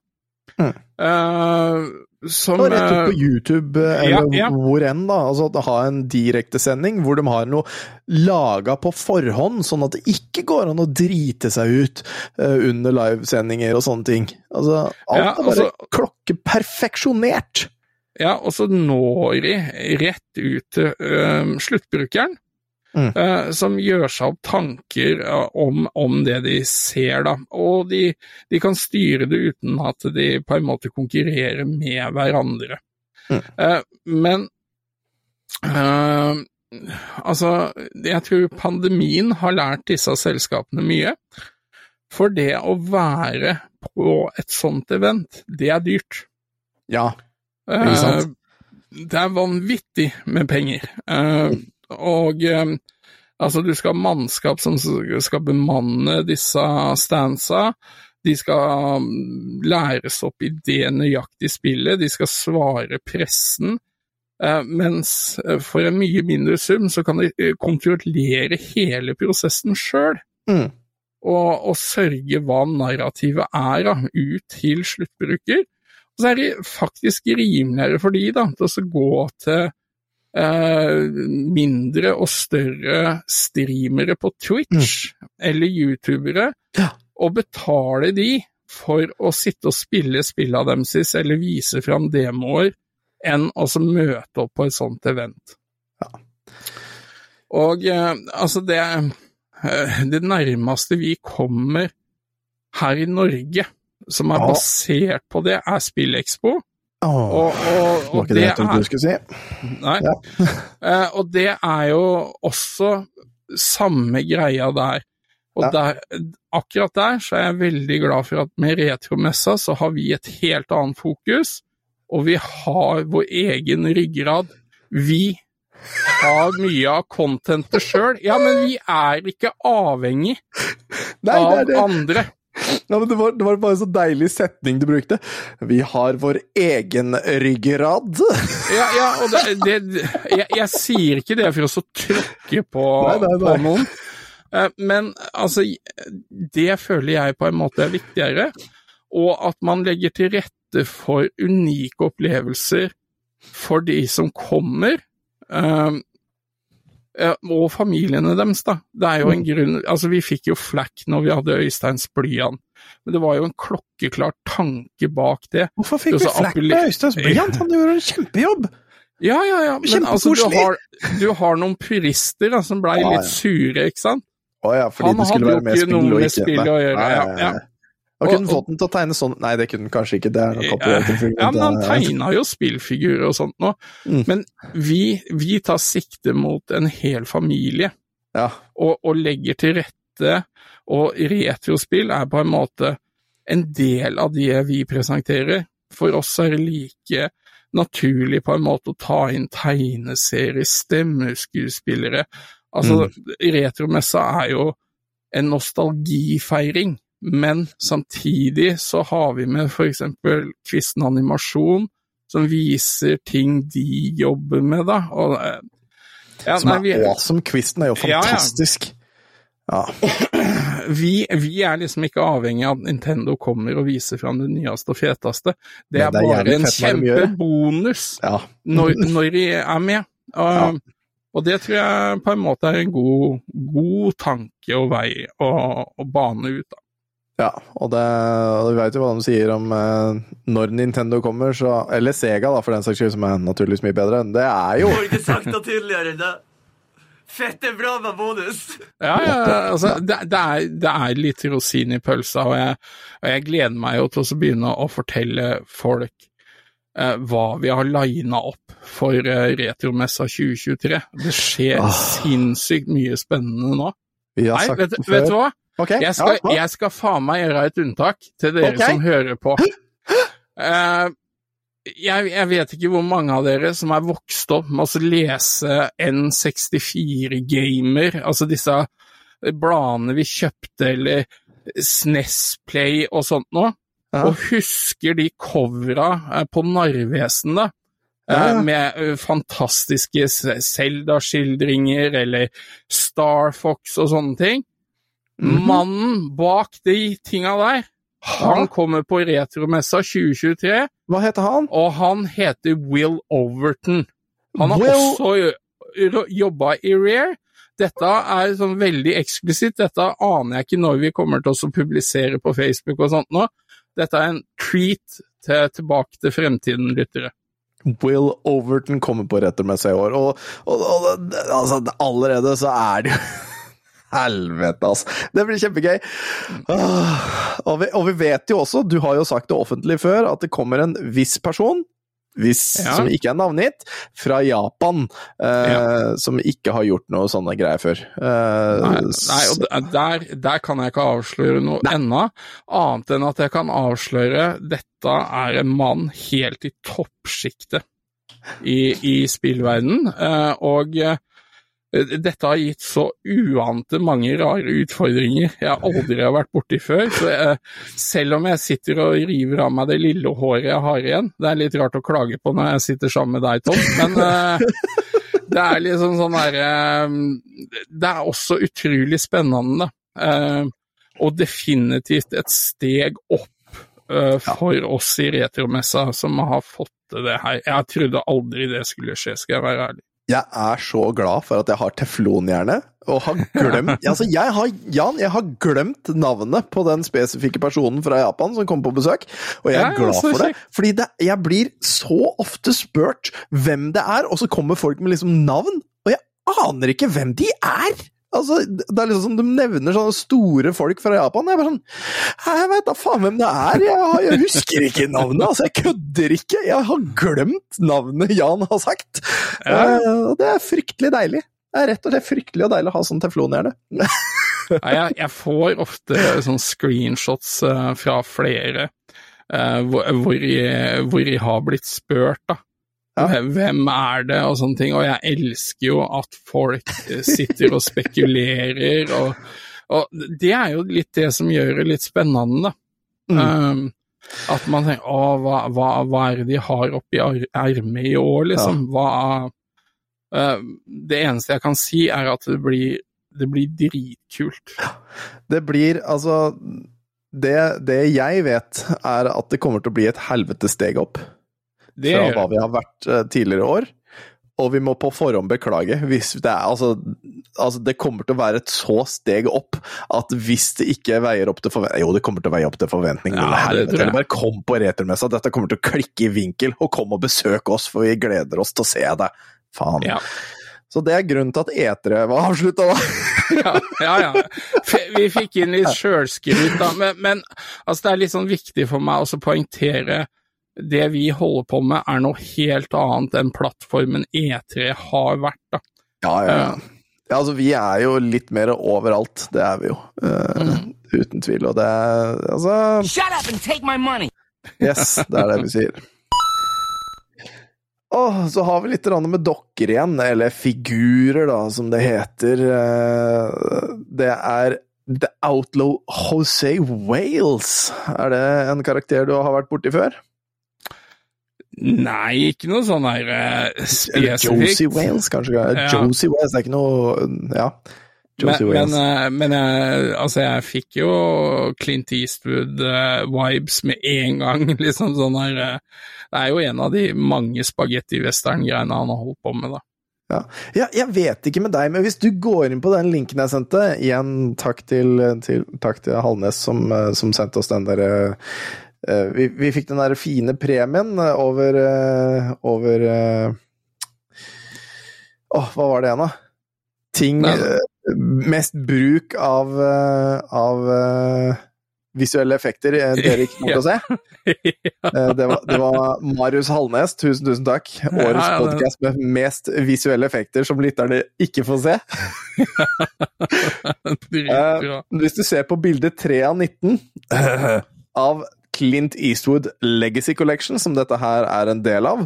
Mm. Uh, som Og rett ut eh, på YouTube, eller ja, ja. hvor enn, da. Altså ha en direktesending hvor de har noe laga på forhånd, sånn at det ikke går an å drite seg ut uh, under livesendinger og sånne ting. Altså, alt Ja, er bare altså- klokkeperfeksjonert! Ja, og så når de rett ut til uh, sluttbrukeren, Mm. eh, som gjør seg opp tanker eh, om, om det de ser, da. Og de, de kan styre det uten at de på en måte konkurrerer med hverandre. Mm. Eh, men eh, altså, jeg tror pandemien har lært disse selskapene mye. For det å være på et sånt event, det er dyrt. Ja. Ikke sant? Eh, Det er vanvittig med penger. Og eh, altså, du skal ha mannskap som skal bemanne disse stansa. De skal mm, læres opp i det nøyaktige spillet, de skal svare pressen. Eh, mens eh, for en mye mindre sum så kan de kontrollere hele prosessen sjøl. Mm. Og, og sørge hva narrativet er da, ut til sluttbruker. Og så er det faktisk rimeligere for de da, til å gå til mindre og større streamere på Twitch eller youtubere, Ja. og betale de for å sitte og spille spillene deres eller vise fram demoer, enn å møte opp på et sånt event. Ja. Og eh, altså det, eh, det nærmeste vi kommer her i Norge som er Ja. basert på det, er SpillExpo. Åh, Og, og, det var ikke det jeg du skulle si. Nei. Ja. uh, og det er jo også samme greia der. Og Ja. der, akkurat der så er jeg veldig glad for at med Retromessa så har vi et helt annet fokus, og vi har vår egen ryggrad. Vi har mye av contentet sjøl. Ja, men vi er ikke avhengig Nei, det av det. andre. Ja, men det, var, det var bare en så deilig setning du brukte. Vi har vår egen ryggrad. Ja, ja, og det, det jeg, jeg sier ikke det for å så tråkke på, på noen, Eh, men altså, det føler jeg på en måte er viktigere, og at man legger til rette for unike opplevelser for de som kommer, eh, og familiene deres, da. Det er jo en grunn Altså, vi fikk jo flakk når vi hadde Øysteins blyant, men det var jo en klokkeklar tanke bak det. Hvorfor fikk vi så flekk med Øystein Blyant? Han gjorde en kjempejobb! Ja, ja, ja, men altså, du har, du har noen purister da, som blei Ja, ja. litt sure, ikke sant? Å ja, fordi Han det skulle være med spill og ikke spill å gjøre, Nei, ja, ja. Og kunne Og- fått den til å tegne sånn Nei, det kunne den kanskje ikke, det er noe. Ja, men han tegna jo spillfigurer og sånt nå. Mm. Men vi, vi tar sikte mot en hel familie, Ja. og, og legger til rette, og retrospill er på en måte en del av det vi presenterer. For oss er det like naturlig på en måte å ta inn tegneserier, stemmeskuespillere. Altså, retromessa er jo en nostalgifeiring, men samtidig så har vi med for eksempel Kvisten animasjon, som viser ting de jobber med, da. Og, eh, ja, Som nei, er vi- awesome. Kvisten er jo Ja, ja. fantastisk. Ja. Vi, vi er liksom ikke avhengig av at Nintendo kommer og viser fram det nyeste og feteste. Det er det er bare en kjempebonus ja. når, når de er med. Og, Ja. og det tror jeg på en måte er en god, god tanke og vei å, å bane ut. Da. Ja, og det, og du vet jo hva de sier om eh, når Nintendo kommer, så Eller Sega, da, for den saks skyld, som er naturligvis mye bedre. Det er jo Får ikke sagt det tydeligere enn det. Fette bra med bonus! Ja, ja, altså, det, det, er, det er litt rosin i pølsa, og jeg, og jeg gleder meg jo til å begynne å fortelle folk eh, hva vi har lina opp for eh, Retromessa 2023. Det skjer Ah. sinnssykt mye spennende nå. Vi har Nei, sagt vet, det vet du hva? Ok, Jeg skal, ja, jeg skal faen meg gjøre et unntak til dere okay. som hører på. Uh, jeg, jeg vet ikke hvor mange av dere som er vokst opp med å lese N64-gamer, altså disse bladene vi kjøpte, eller SNES Play og sånt noe, Ja. og husker de covera eh, på Narvesen, da. Ja, eh. Med eh, fantastiske Zelda-skildringer, eller Star Fox og sånne ting. Mhm. Mannen bak de tinga der, han kommer på Retromessa 2023, Hva heter han? og han heter Will Overton. Han har Will- også jo- jobba i Rare. Dette er sånn veldig eksklusivt, dette aner jeg ikke når vi kommer til å publisere på Facebook og sånt nå. Dette er en treat til Tilbake til fremtiden-lyttere. Will Overton kommer på Retromessa i år, og, og, og altså, allerede så er det jo Helvete, altså. Det blir kjempegøy. Ah, Og vi, og vi vet jo også, du har jo sagt det offentlig før, at det kommer en viss person, hvis, Ja. som ikke er navngitt, fra Japan, eh, som ikke har gjort noe sånne greier før. Eh, Nei, nei og der, der kan jeg ikke avsløre noe ennå, annet enn at jeg kan avsløre dette er en mann helt i toppsjiktet i, i spillverdenen. eh, og eh, dette har gitt så uante mange rare utfordringer jeg aldri har vært borti før. Så jeg, selv om jeg sitter og river av meg det lille håret jeg har igjen Det er litt rart å klage på når jeg sitter sammen med deg, Tom, men eh, det er liksom sånn derre Det er også utrolig spennende. eh, og definitivt et steg opp eh, for oss i Retromessa som har fått til det her. Jeg trodde aldri det skulle skje, skal jeg være ærlig. Jeg er så glad for at jeg har teflonhjerne, og har glemt Altså, jeg har, Jan, jeg har glemt navnet på den spesifikke personen fra Japan som kom på besøk, og jeg Ja, er glad for det. kjekt. Fordi det, jeg blir så ofte spurt hvem det er, og så kommer folk med liksom navn, og jeg aner ikke hvem de er! Altså, det er liksom som De nevner sånne store folk fra Japan. Jeg er bare sånn Jeg veit da faen hvem det er! Jeg, jeg husker ikke navnet! Altså, jeg kødder ikke! Jeg har glemt navnet Jan har sagt! Ja. Uh, det er fryktelig deilig. Det er rett og slett fryktelig og deilig å ha sånn teflonhjerne. Jeg, jeg får ofte sånne screenshots eh, fra flere uh, hvor, hvor, jeg, hvor jeg har blitt spurt, da. Ja. Hvem- Hvem er det, og sånne ting. Og jeg elsker jo at folk eh, sitter og spekulerer, og, og det er jo litt det som gjør det litt spennende, da. Mm. Um, at man tenker å, hva, hva, hva er det de har oppi ermet i år, liksom? Hva uh, Det eneste jeg kan si, er at det blir, det blir dritkult. Det blir altså det, det jeg vet, er at det kommer til å bli et helvetes steg opp Det fra hva vi har vært eh, tidligere år. Og vi må på forhånd beklage hvis det er altså, altså Det kommer til å være et så steg opp at hvis det ikke veier opp til forventning Jo, det kommer til å veie opp til forventning. Ja, det det. Bare kom på returmessa. Dette kommer til å klikke i vinkel. Og kom og besøk oss, for vi gleder oss til å se deg. Faen. Ja. Så det er grunnen til at E3 var avslutta, da. ja, ja. ja. Vi fikk inn litt sjølskryt, da, men, men altså, det er litt sånn viktig for meg også å poengtere det vi holder på med, er noe helt annet enn plattformen E3 har vært. da. Ja, ja, ja. ja altså, vi er jo litt mer overalt. Det er vi jo. eh, Uten tvil. Og det er Altså Shut up and take my money! Yes, det er det vi sier. Oh, så har vi litt grann med dokker igjen, eller figurer, da, som det heter. Uh, Det er The Outlaw Jose Wales. Er det en karakter du har vært borti før? Nei, ikke noe sånn her spesifikt Eller Josie spesifikt. Wales, kanskje? Ja. Josie Wales, er ikke noe Ja. Josie Men, men, Wales. eh, men jeg, altså jeg fikk jo Clint Eastwood-vibes med en gang, liksom sånn her eh, Det er jo en av de mange spagetti-western-greiene han har holdt på med, da. Ja. ja, jeg vet ikke med deg, men hvis du går inn på den linken jeg sendte Igjen takk til, til, takk til Halnes som, eh, som sendte oss den eh, vi, vi fikk den der fine premien eh, over eh, Over eh, oh, hva var det igjen, da? Ting eh, Mest bruk av, eh, av eh, visuelle effekter eh, dere ikke kommer til å se. Eh, Det var, det var Marius Hallnes, tusen, tusen takk. Årets Ja, podkast med mest visuelle effekter som lytterne ikke får se. Hvis du ser på bilde 3 av 19 av Clint Eastwood Legacy Collection, som dette her er en del av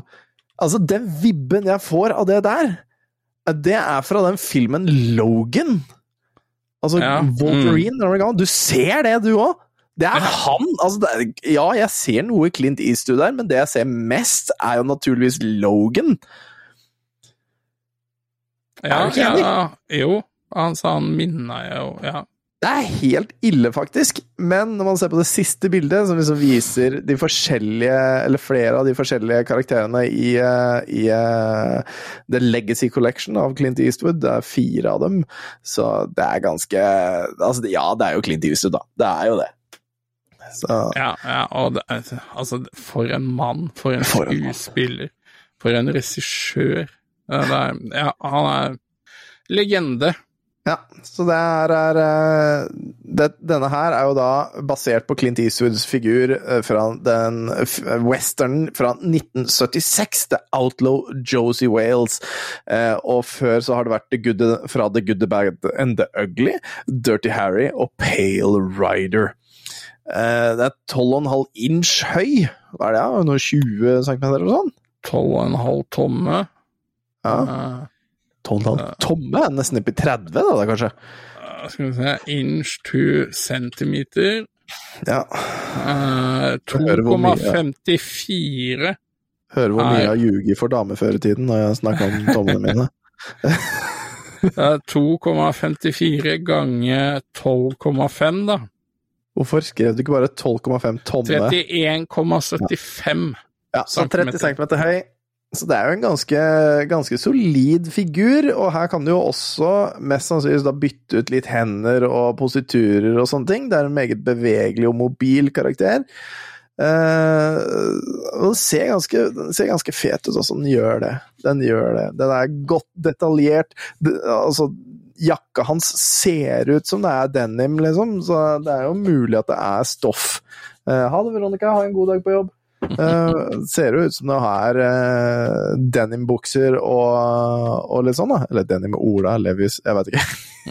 Altså, den vibben jeg får av det der, det er fra den filmen Logan. Altså Ja. Wolverine. mm. Du ser det, du òg! Det er han! Altså, det er, ja, jeg ser noe Clint Eastwood der, men det jeg ser mest, er jo naturligvis Logan. Ja, Er du ikke enig? ja, jo. Han sa han minna jo, ja. Det er helt ille, faktisk. Men når man ser på det siste bildet, som liksom viser de forskjellige, eller flere av de forskjellige karakterene i, eh, i eh, The Legacy Collection av Clint Eastwood, det er fire av dem, så det er ganske Altså, ja, det er jo Clint Eastwood, da. Det er jo det. Så Ja, ja og det, altså, for en mann, for en skuespiller, for en regissør. Ja, han er legende. Ja, så det er, eh, det, Denne her er jo da basert på Clint Eastwoods figur eh, fra den westernen fra 1976, The Outlaw Josie Wales. Eh, og før så har det vært The Good, fra The Good, The Bad and The Ugly, Dirty Harry og Pale Rider. Eh, det er 12,5 inch høy. Hva er det, da? Noe 20 cm eller sånt? 12,5 tomme. Ja, 12,5 tomme? Nesten oppi 30, da, da kanskje? Uh, skal vi se Inch to centimeter. Ja. Eh, mye, ja. 2,54. Hører hvor mye jeg har ljuget for damer før i tiden når jeg snakka om tommene mine. Eh, 2,54 ganger 12,5, da. Hvorfor skrev du ikke bare 12,5 tomme? 31,75. Ja, så 30 centimeter. cm høy. Så det er jo en ganske, ganske solid figur, og her kan du jo også mest sannsynligvis da bytte ut litt hender og positurer og sånne ting. Det er en meget bevegelig og mobil karakter. Eh, den ser ganske, den ser ganske fet ut altså. den gjør det. Den gjør det. Den er godt detaljert. Det, altså, jakka hans ser ut som det er denim, liksom, så det er jo mulig at det er stoff. Eh, ha det, Veronica. Ha en god dag på jobb. Eh, ser jo ut som det er uh, denimbukser og, og litt sånn, da. Eller denim-Ola, Levis, jeg vet ikke.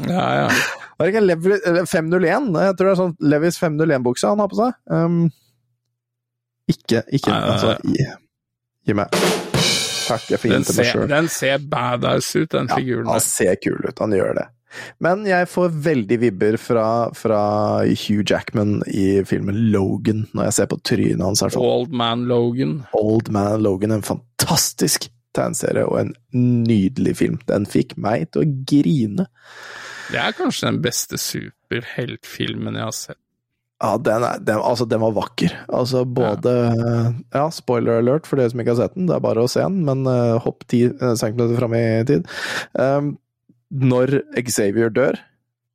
Ja, ja. Var det ikke Levis 501? Jeg tror det er sånn Levis 501-bukse han har på seg. Um, ikke, ikke Nei, Altså, gi, gi meg Takk, jeg får Den til meg sjøl. den ser badass ut, den Ja, figuren han ser kul ut, han gjør det. Men jeg får veldig vibber fra, fra Hugh Jackman i filmen Logan, når jeg ser på trynet hans. i. Old Man Logan. Old Man Logan, en fantastisk tegneserie og en nydelig film. Den fikk meg til å grine. Det er kanskje den beste superheltfilmen jeg har sett. Ja, den, er, den, altså, den var vakker. Altså både ja. spoiler alert for dere som ikke har sett den, det er bare å se den, men uh, hopp ti uh, centimeter fram i tid. Um, når Xavier dør,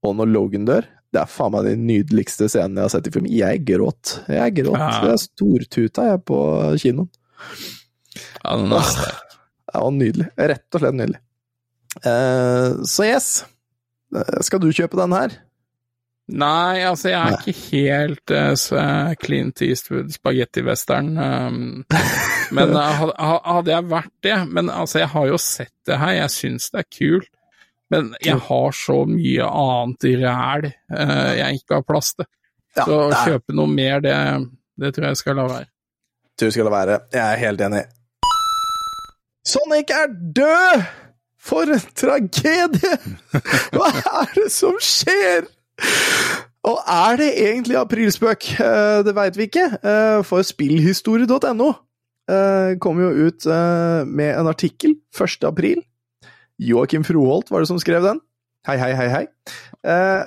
og når Logan dør, det er faen meg de nydeligste scenene jeg har sett i film. Jeg gråt. Jeg gråt. Ja. er stortuta jeg på kinoen. Ja, den er sterk. Det var nydelig. Rett og slett nydelig. Uh, så yes. Eh, Skal du kjøpe den her? Nei, altså, jeg er Nei. ikke helt uh, så Clint Eastwood spagetti-western. Um, men uh, hadde jeg vært det Men altså, jeg har jo sett det her, jeg syns det er kult. Men jeg har så mye annet ræl uh, jeg ikke har plass til. Ja, så å kjøpe noe mer, det, det tror jeg skal la være. Du skal la være. Jeg er helt enig. Sonic er død! For en tragedie! Hva er det som skjer? Og er det egentlig aprilspøk? Eh, Det veit vi ikke, eh, for spillhistorie.no eh, kom jo ut eh, med en artikkel 1. april. Joakim Froholt var det som skrev den. Hei, hei, hei, hei. Eh,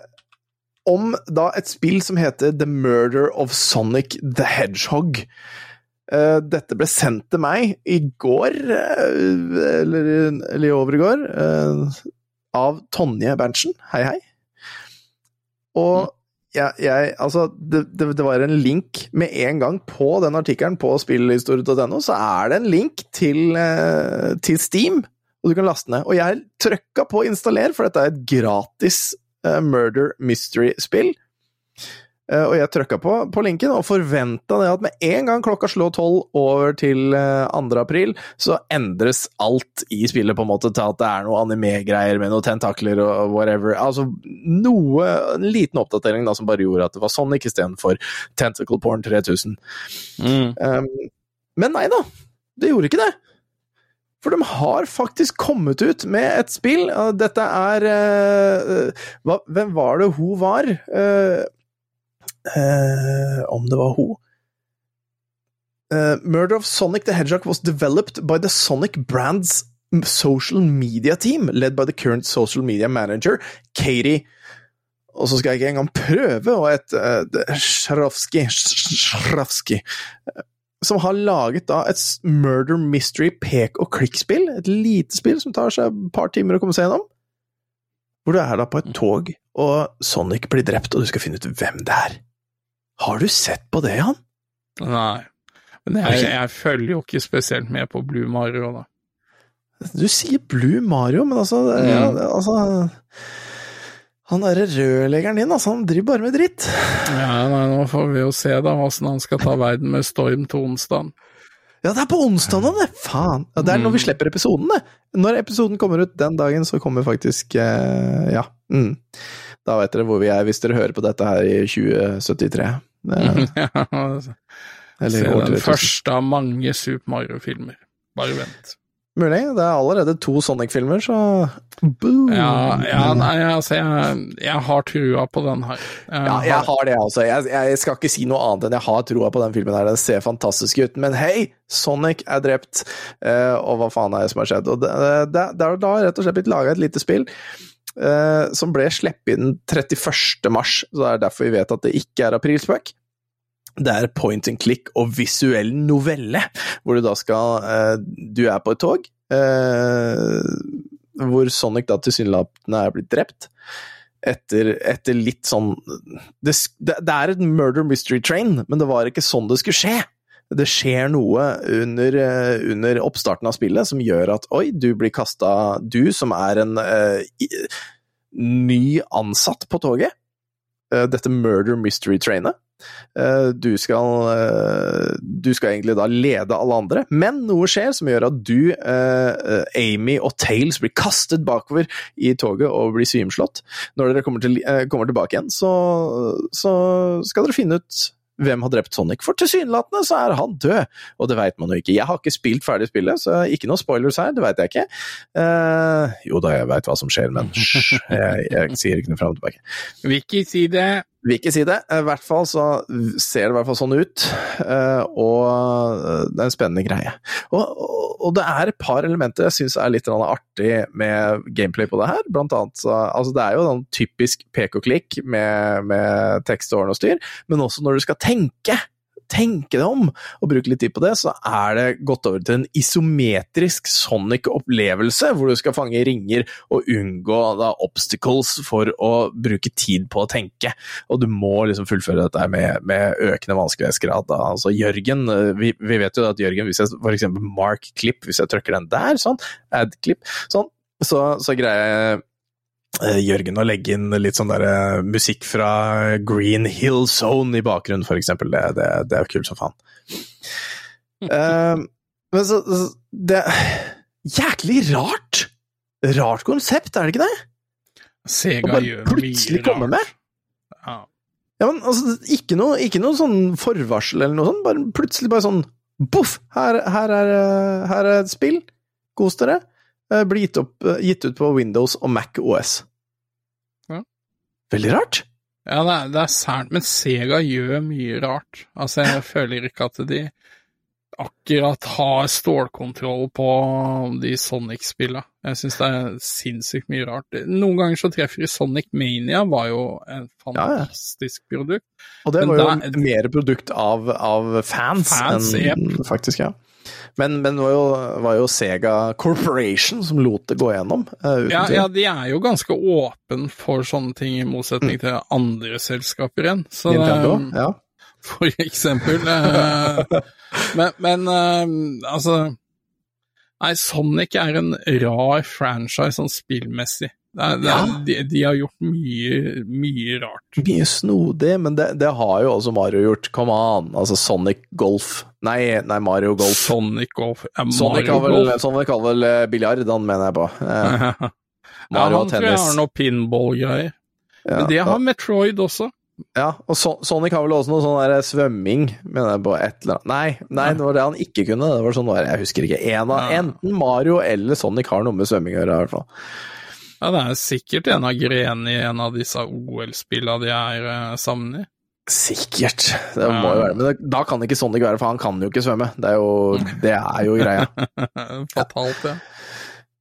om da et spill som heter The Murder of Sonic the Hedgehog. Eh, dette ble sendt til meg i går, eh, eller, eller i overgår, eh, av Tonje Berntsen. Hei, hei. Og jeg, jeg Altså, det, det, det var en link med en gang på den artikkelen på spillhistorie.no, så er det en link til, eh, til Steam, og du kan laste ned. Og jeg trykka på installer, for dette er et gratis uh, murder mystery-spill. Uh, og jeg trykka på, på linken og forventa det at med en gang klokka slår tolv over til eh, 2. april, så endres alt i spillet på en måte til at det er noe anime-greier med noen tentakler og whatever. Altså noe En liten oppdatering da som bare gjorde at det var Sonic istedenfor Tentacle Porn 3000. Mm. Um, men nei da, det gjorde ikke det. For de har faktisk kommet ut med et spill. Dette er uh, hva, Hvem var det hun var? Uh, uh, om det var hun? Murder of Sonic the Hedgehog was developed by the Sonic Brands social media team, led by the current social media manager, Katie og så skal jeg ikke engang prøve å et uh, Shrafsky Shrafsky som har laget da et murder mystery pek og klikk-spill. Et lite spill som tar seg et par timer å komme seg gjennom. Hvor du er da på et tog, og Sonic blir drept, og du skal finne ut hvem det er. Har du sett på det, Jan? Nei. Men jeg, jeg følger jo ikke spesielt med på Blue Mario, da. Du sier Blue Mario, men altså, ja, Mm. altså Han derre rørleggeren din, altså, han driver bare med dritt. Ja, nei, nå får vi jo se da åssen han skal ta verden med storm til onsdag. Ja, det er på onsdag nå, det! Faen! Ja, det er når vi slipper episoden, det. Når episoden kommer ut den dagen, så kommer faktisk eh, Ja. Mm. Da vet dere hvor vi er, hvis dere hører på dette her i 2073. Det, Ja, altså. Se den første av mange Super Mario-filmer. Bare vent. Mulig. Det er allerede to Sonic-filmer, så boom! Ja, ja nei, altså, jeg, jeg har trua på den her. Jeg Ja, jeg har- det, altså. Jeg, jeg skal ikke si noe annet enn jeg har troa på den filmen her. Den ser fantastisk ut. Men hei, Sonic er drept, eh, og hva faen er det som har skjedd? Og det, det, det er da rett og slett blitt laga et lite spill eh, som ble sluppet inn 31. mars, så det er derfor vi vet at det ikke er aprilspøk. Det er point and click og visuell novelle, hvor du da skal eh, Du er på et tog, eh, hvor Sonic da tilsynelatende er blitt drept etter, etter litt sånn det, det, er et murder mystery train, men det var ikke sånn det skulle skje. Det skjer noe under, eh, under oppstarten av spillet som gjør at oi, du blir kasta Du som er en uh, ny ansatt på toget, uh, dette murder mystery trainet. Eh, Du skal, eh, du skal egentlig da lede alle andre, men noe skjer som gjør at du, eh, eh, Amy og Tails blir kastet bakover i toget og blir svimslått. Når dere kommer, til, eh, kommer tilbake igjen, så, så skal dere finne ut hvem har drept Sonic, for tilsynelatende så er han død, og det veit man jo ikke. Jeg har ikke spilt ferdig spillet, så ikke noen spoilers her, det veit jeg ikke. Uh, jo da, jeg veit hva som skjer, men hysj, jeg, jeg sier ikke noe fram og tilbake. Vil ikke si det. Vil ikke si det. I hvert fall så ser det i hvert fall sånn ut, eh, og det er en spennende greie. Og, og det er et par elementer jeg syns er litt artig med gameplay på det her. Blant annet så Altså, det er jo sånn typisk pek og klikk med, med tekst og ordne og styr, men også når du skal tenke. Tenke deg om og bruke litt tid på det, så er det gått over til en isometrisk Sonic-opplevelse, hvor du skal fange ringer og unngå da, obstacles for å bruke tid på å tenke og du må liksom fullføre dette med, med økende vanskelighetsgrad. Altså Jørgen, eh, vi, vi vet jo at Jørgen, hvis jeg eksempel mark clip, hvis jeg trykker den der, sånn, add clip, sånn, så, så greier eh, Jørgen å legge inn litt sånn der eh, musikk fra Green Hill Zone i bakgrunnen, for eksempel. Det, det, det er jo kult som faen. uh, men så, så Det jæklig rart! Rart konsept, er det ikke det? Sega bare gjør plutselig komme med? Ja. Ja, men altså, ikke noe, ikke noe sånn forvarsel eller noe sånt, bare plutselig bare sånn Boff! Her, her, er, eh, her er et spill. Kos dere. Eh, Blir gitt, opp, eh, gitt ut på Windows og Mac OS. Ja. Veldig rart. Ja, det er, det er sært, men Sega gjør mye rart. Altså, jeg føler ikke at de akkurat har stålkontroll på de Sonic-spillene. Jeg syns det er sinnssykt mye rart. Noen ganger så treffer de Sonic Mania, var jo en Ja, ja. fantastisk produkt. Og det var jo der, mer produkt av, av fans, Fans, enn faktisk, ja. Men, men det var var jo Sega Corporation som lot det gå gjennom, Uh, Ja, ja, de er jo ganske åpen for sånne ting, i motsetning til andre selskaper igjen. Så, Nintendo, eh, ja. for eksempel. eh, men, men altså Nei, Sonic er en rar franchise sånn spillmessig. Er, Ja. de, de har gjort mye, mye rart. Mye snodig, men det, det har jo også Mario gjort. Come on! Altså Sonic Golf. Nei, nei Mario Golf. Sonic Golf ja, Sonic Mario har vel. Sonic har vel eh, biljard, han mener jeg på. Eh, ja, han tror jeg har noe pinball-greier. Ja, Men det har Metroid også. ja, og so Sonic har vel også noe sånn der svømming, mener jeg på et eller annet. Nei, nei, det var det han ikke kunne. Det var sånn, jeg husker ikke. En av, Ja. Enten Mario eller Sonic har noe med svømming å gjøre, i hvert fall. Ja, det er sikkert en av grenene i en av disse OL-spillene de er uh, sammen i. Sikkert. Det må jo være. Men det, da kan ikke Sonic være, for han kan jo ikke svømme. Det er jo, det er jo greia. Fatalt, ja.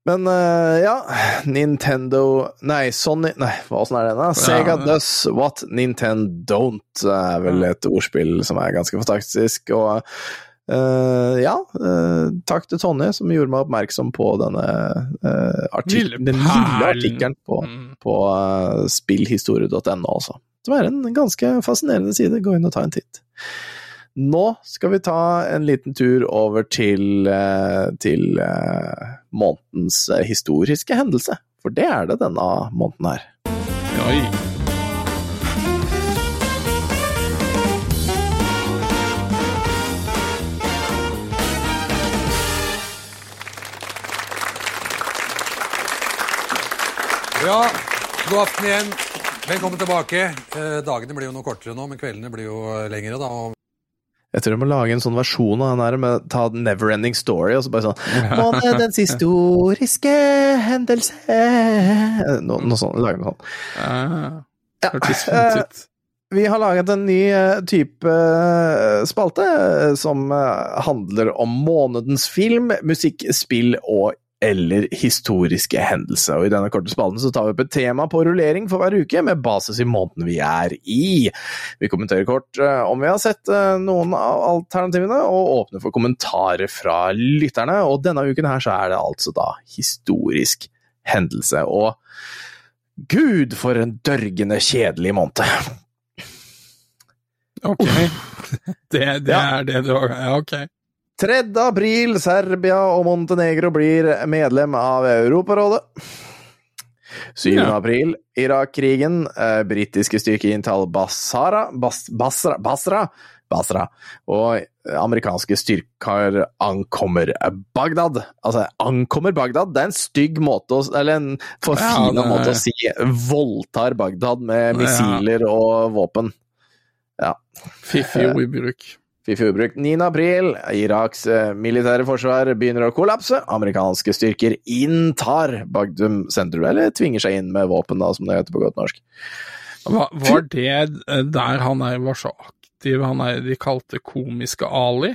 Men uh, ja, Nintendo Nei, Sony Nei, hva åssen er det da? Sega Ja. does what Nintendo don't, er vel et ordspill som er ganske fantastisk. Og eh, ja, uh, takk til Tonje som gjorde meg oppmerksom på denne uh, Lille den lille artikkelen på, Mm. på uh, spillhistorie.no altså. Som er en ganske fascinerende side. Gå inn og ta en titt. Nå skal vi ta en liten tur over til, til månedens historiske hendelse. For det er det denne måneden her. Oi. Ja, god aften igjen. Velkommen tilbake. Eh, dagene blir jo noe kortere nå, men kveldene blir jo eh, lengre. da. Og Jeg tror jeg må lage en sånn versjon av den her med ta Neverending Story og så bare sånn Månedens historiske hendelse Noe, noe sånt. Lage noe sånt. Ja, Hørtes eh, fint ut. Vi har laget en ny type spalte som handler om månedens film, musikk, spill og eller historiske hendelser. Og I denne korte spalten så tar vi opp et tema på rullering for hver uke, med basis i måneden vi er i. Vi kommenterer kort eh, om vi har sett eh, noen av alternativene, og åpner for kommentarer fra lytterne. Og denne uken her så er det altså da historisk hendelse. Og gud, for en dørgende kjedelig måned. Ok. Det, det Ja. er det du har Ja, ok. 3. april, Serbia og Montenegro blir medlem av Europarådet. 7. Ja. april, Irak-krigen. Eh, britiske styrker inntar Basra, Bas, Basra, Basra, Basra. Og amerikanske styrker ankommer Bagdad. Altså, ankommer Bagdad, det er en stygg måte å Eller en forfina Ja, det måte å si voldtar Bagdad med Ja. missiler og våpen. Ja. Fiffig ordbruk. 9. april, Iraks eh, militære forsvar begynner å kollapse. Amerikanske styrker inntar Bagdum sentrum, eller tvinger seg inn med våpen, da, som det heter på godt norsk. Var, var det eh, der han er, var så aktiv, han er de kalte komiske Ali?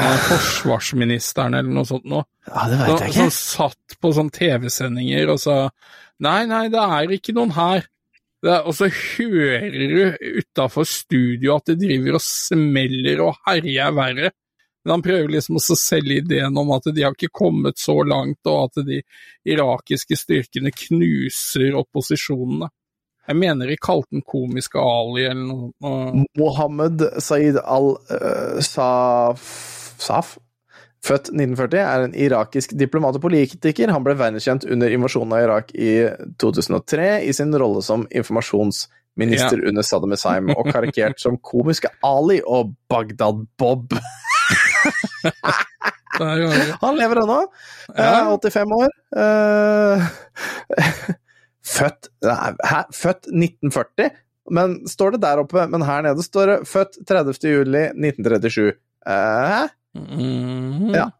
Er forsvarsministeren eller noe sånt noe. Ja, det vet jeg ikke. som satt på sånn TV-sendinger og sa nei, nei, det er ikke noen her. Er, og så hører du utafor studio at det driver og smeller og herjer verre. Men han prøver liksom å selge ideen om at de har ikke kommet så langt, og at de irakiske styrkene knuser opposisjonene. Jeg mener de kalte den komiske Ali eller noe. Mohammed Saeed al-Saf Saf? Født 1940, er en irakisk diplomat og politiker. Han ble verdenskjent under invasjonen av Irak i 2003 i sin rolle som informasjonsminister under Saddam Hussein, og karikert som komiske Ali og Bagdad-Bob. Han lever ennå. Ja. Eh, 85 år. Eh, født hæ? Født 1940, men står det der oppe, men her nede står det født 30. juli 1937. Eh, Mhm. Ja.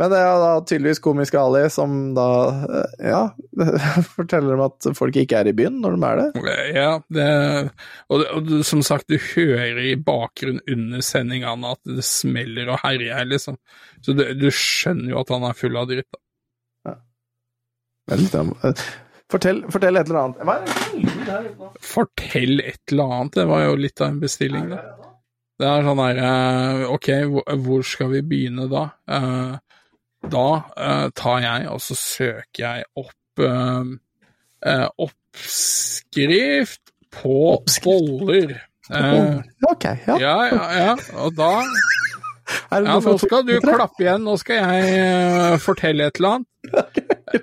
Men det er da tydeligvis Komiske Ali som da eh, ja, forteller dem at folk ikke er i byen når de er det. Ja, det, og, det- og det, som sagt, du hører i bakgrunnen under sendingene at det smeller og herjer, liksom. Så du, du skjønner jo at han er full av dritt. da. Ja. eh, Fortell, fortell et eller annet. Fortell et eller annet, det var jo litt av en bestilling, da. Det er sånn der eh, Ok, hvor, skal vi begynne da? Eh, da eh, tar jeg, og så søker jeg opp oppskrift på Oppskrift? boller. Ok, ja. ja, ja, ja, og da Ja, nå skal du klappe igjen, nå skal jeg fortelle et eller annet.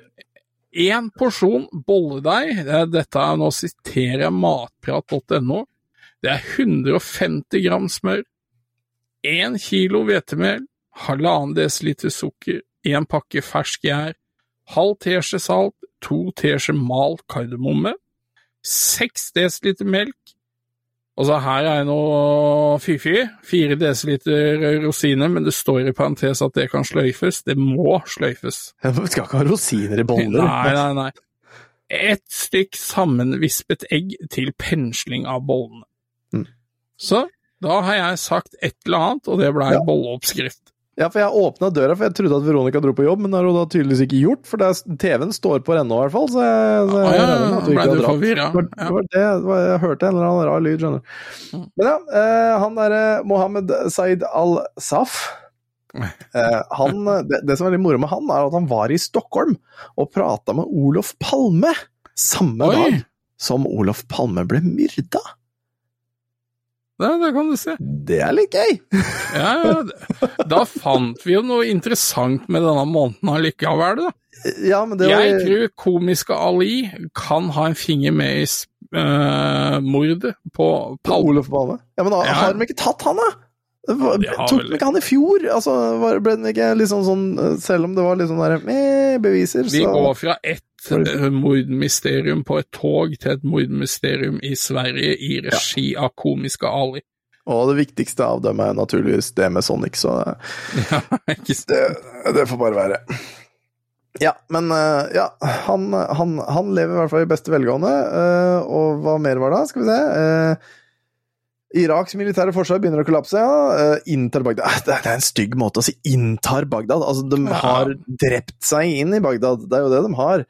Én porsjon bolledeig, det dette er, nå siterer jeg matprat.no, det er 150 gram smør, 1 kilo hvetemel, halvannen desiliter sukker, en pakke fersk gjær, halv teskje salt, to teskje malt kardemomme, 6 desiliter melk, og så her er noe fy-fy. Fire desiliter rosiner, men det står i parentes at det kan sløyfes. Det må sløyfes. Vi skal ikke ha rosiner i boller. Nei, nei, nei. Ett stykk sammenvispet egg til pensling av bollene. Så da har jeg sagt et eller annet, og det ble Ja. bolleoppskrift. Ja, for jeg åpna døra, for jeg trodde at Veronica dro på jobb, men det har hun da tydeligvis ikke gjort, for TV-en står på ennå, i hvert fall. Så jeg, så jeg ja, ja, at ble du forvirra? Var, det var det, jeg hørte en eller annen rar lyd, skjønner du. Mm. Men ja, eh, han derre Mohammed Saeed al-Saf eh, han, det, det som er litt moro med han, er at han var i Stockholm og prata med Olof Palme samme Oi. dag som Olof Palme ble myrda. Det, det kan du se. Det er litt gøy! Ja, ja. Da fant vi jo noe interessant med denne måneden allikevel, da. Ja, men det var Jeg tror komiske Ali kan ha en finger med i s- eh, mordet på Palme. Olof Palme. Ja, men da, Ja. har de ikke tatt han, da? Var- Tok de ikke han i fjor? Altså, var, ble den ikke liksom sånn Selv om det var litt sånn der eh, beviser, Vi går fra ett eh, mordmysterium på et tog til et mordmysterium i Sverige i regi av komiske Ali. Og det viktigste av dem er naturligvis det med Sonic, så Ja, det, det får bare være. Ja, men eh, ja, han, han, han lever i hvert fall i beste velgående. eh, og hva mer var det? Skal vi se. Eh, Iraks militære forsvar begynner å kollapse, ja. Eh, inntar Bagdad Eh, det, det er en stygg måte å si 'inntar Bagdad'. Altså, de har drept seg inn i Bagdad. Det er jo det de har.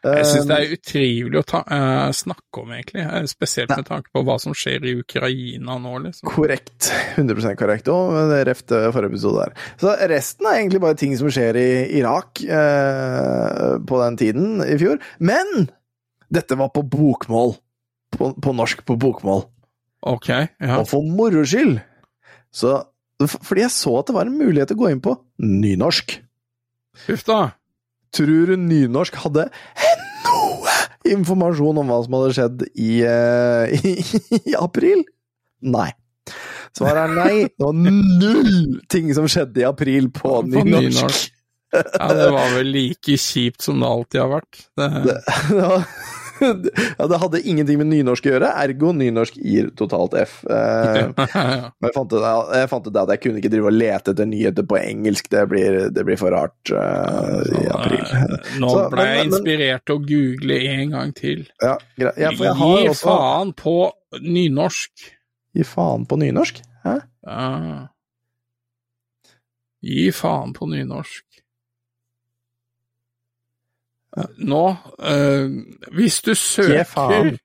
Jeg syns det er utrivelig å ta, uh, snakke om, egentlig. eh, Spesielt med tanke på hva som skjer i Ukraina nå, liksom. Korrekt. 100% korrekt Og ref refte forrige episode der. Så resten er egentlig bare ting som skjer i Irak uh, på den tiden i fjor. Men dette var på bokmål. På, på norsk på bokmål. Ok, ja. Og for moro skyld så Fordi jeg så at det var en mulighet til å gå inn på nynorsk. Huff da. Tror du nynorsk hadde noe informasjon om hva som hadde skjedd i, eh, i, i april? Nei. Svaret er nei. Det var null ting som skjedde i april på På nynorsk. nynorsk. Ja, det var vel like kjipt som det alltid har vært. Det, Det, var, ja, det hadde ingenting med nynorsk å gjøre, ergo nynorsk gir totalt F. Uh. Men jeg fant, ut, jeg fant ut at jeg kunne ikke drive og lete etter nyheter på engelsk, det blir, det blir for rart uh, i april. Nå Så, ble jeg inspirert til å google en gang til. Ja, greit. Ja, Gi også faen på nynorsk. Gi faen på nynorsk? Hæ? Ja. Gi faen på nynorsk. Nå, eh, hvis du søker faen.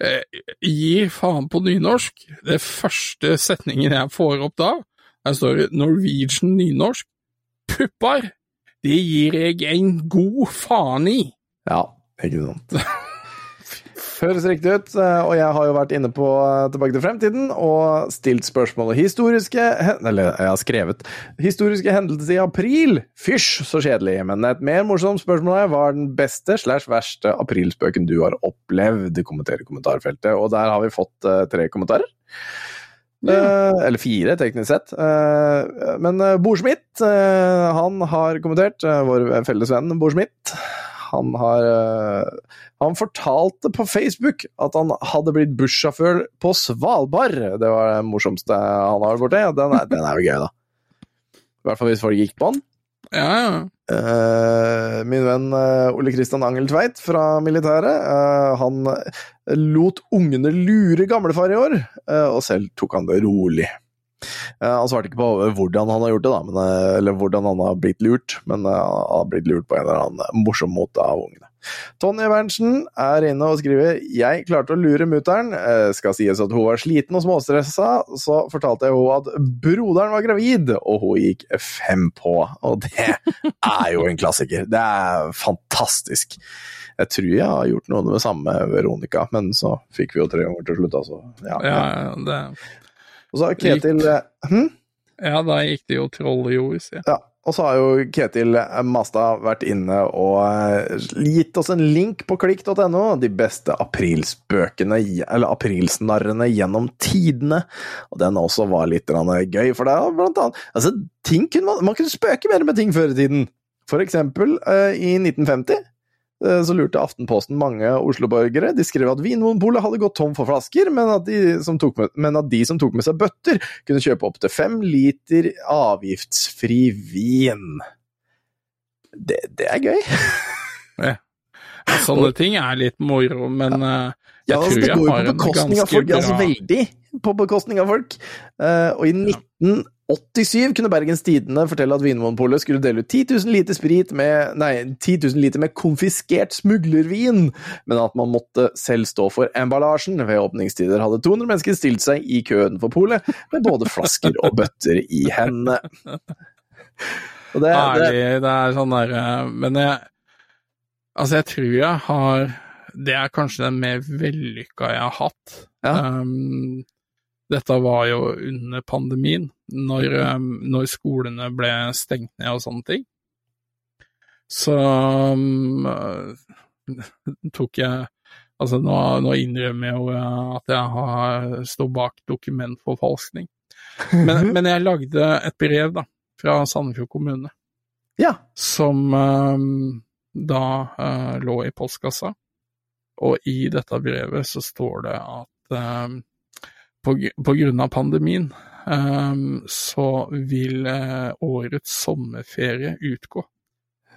Eh, Gi faen på nynorsk, det første setningen jeg får opp da, her står det Norwegian nynorsk. Puppar, det gir jeg en god faen i. Ja, ikke sant. Høres riktig ut, eh, og jeg har jo vært inne på eh, Tilbake til fremtiden og stilt spørsmålet historiske Eller jeg har skrevet 'Historiske hendelser i april'. Fysj, så kjedelig. Men et mer morsomt spørsmål er hva er den beste slash verste aprilspøken du har opplevd? Kommenter i kommentarfeltet. Og der har vi fått eh, tre kommentarer. Eh, eller fire, teknisk sett. Eh, men uh, Borsmidt, eh, han har kommentert. vår felles venn Borsmidt. Han har eh, Han fortalte på Facebook at han hadde blitt bussjåfør på Svalbard. Det var det morsomste han har vært borti. Den er, den er jo gøy, da. I hvert fall hvis folk gikk på den. Ja, ja. Eh, min venn eh, Ole Kristian Angel Tveit fra militæret, eh, han lot ungene lure gamlefar i år, eh, og selv tok han det rolig. Eh, han svarte ikke på hvordan han har gjort det, da, men, eh, eller hvordan han har blitt lurt, men eh, han har blitt lurt på en eller annen morsom måte av ungene. Tonje Berntsen er inne og skriver Jeg klarte å lure mutter'n. Eh, Skal sies at hun var sliten og småstressa, så fortalte jeg henne at broderen var gravid, og hun gikk fem på. Og det er jo en klassiker. Det er fantastisk. Jeg tror jeg har gjort noe med samme Veronica, men så fikk vi jo tre ganger til slutt, altså. Ja, ja. ja, det, Og så har Ketil eh, hm? ja da gikk det jo troll i ord, sier jeg. Ja, og så har jo Ketil Masta vært inne og eh, gitt oss en link på klikk.no, de beste aprilspøkene, eller aprilsnarrene gjennom tidene. Og den også var litt gøy, for det er blant annet Altså, ting kunne man, man kunne spøke mer med ting før i tiden. For eksempel eh, i 1950 eh, så lurte Aftenposten mange Oslo-borgere. De skrev at Vinmonopolet hadde gått tom for flasker, men at, de som tok med, men at de som tok med seg bøtter, kunne kjøpe opptil fem liter avgiftsfri vin. Det, det er gøy. Sånne ting er litt moro, men eh, jeg Ja, altså, tror det jeg går jo har på en bekostning av ganske folk. Altså, bra veldig på bekostning av folk. Eh, og i 1987 kunne Bergens Tidende fortelle at Vinmonopolet skulle dele ut 10 000 liter sprit med Nei, 10 000 liter med konfiskert smuglervin, men at man måtte selv stå for emballasjen. Ved åpningstider hadde 200 mennesker stilt seg i køen for polet, med både flasker og bøtter i hendene. Og det, det, det er sånn derre Men jeg Altså, jeg tror jeg har Det er kanskje den mer vellykka jeg har hatt. Ja. Um, dette var jo under pandemien, når, um, når skolene ble stengt ned og sånne ting. Så um, tok jeg Altså, nå, nå innrømmer jeg jo at jeg har står bak dokumentforfalskning. Men, men jeg lagde et brev, da, fra Sandefjord kommune ja. som ehm, da eh, lå i postkassa. Og i dette brevet så står det at um, på, på grunn av pandemien så vil eh, årets sommerferie utgå.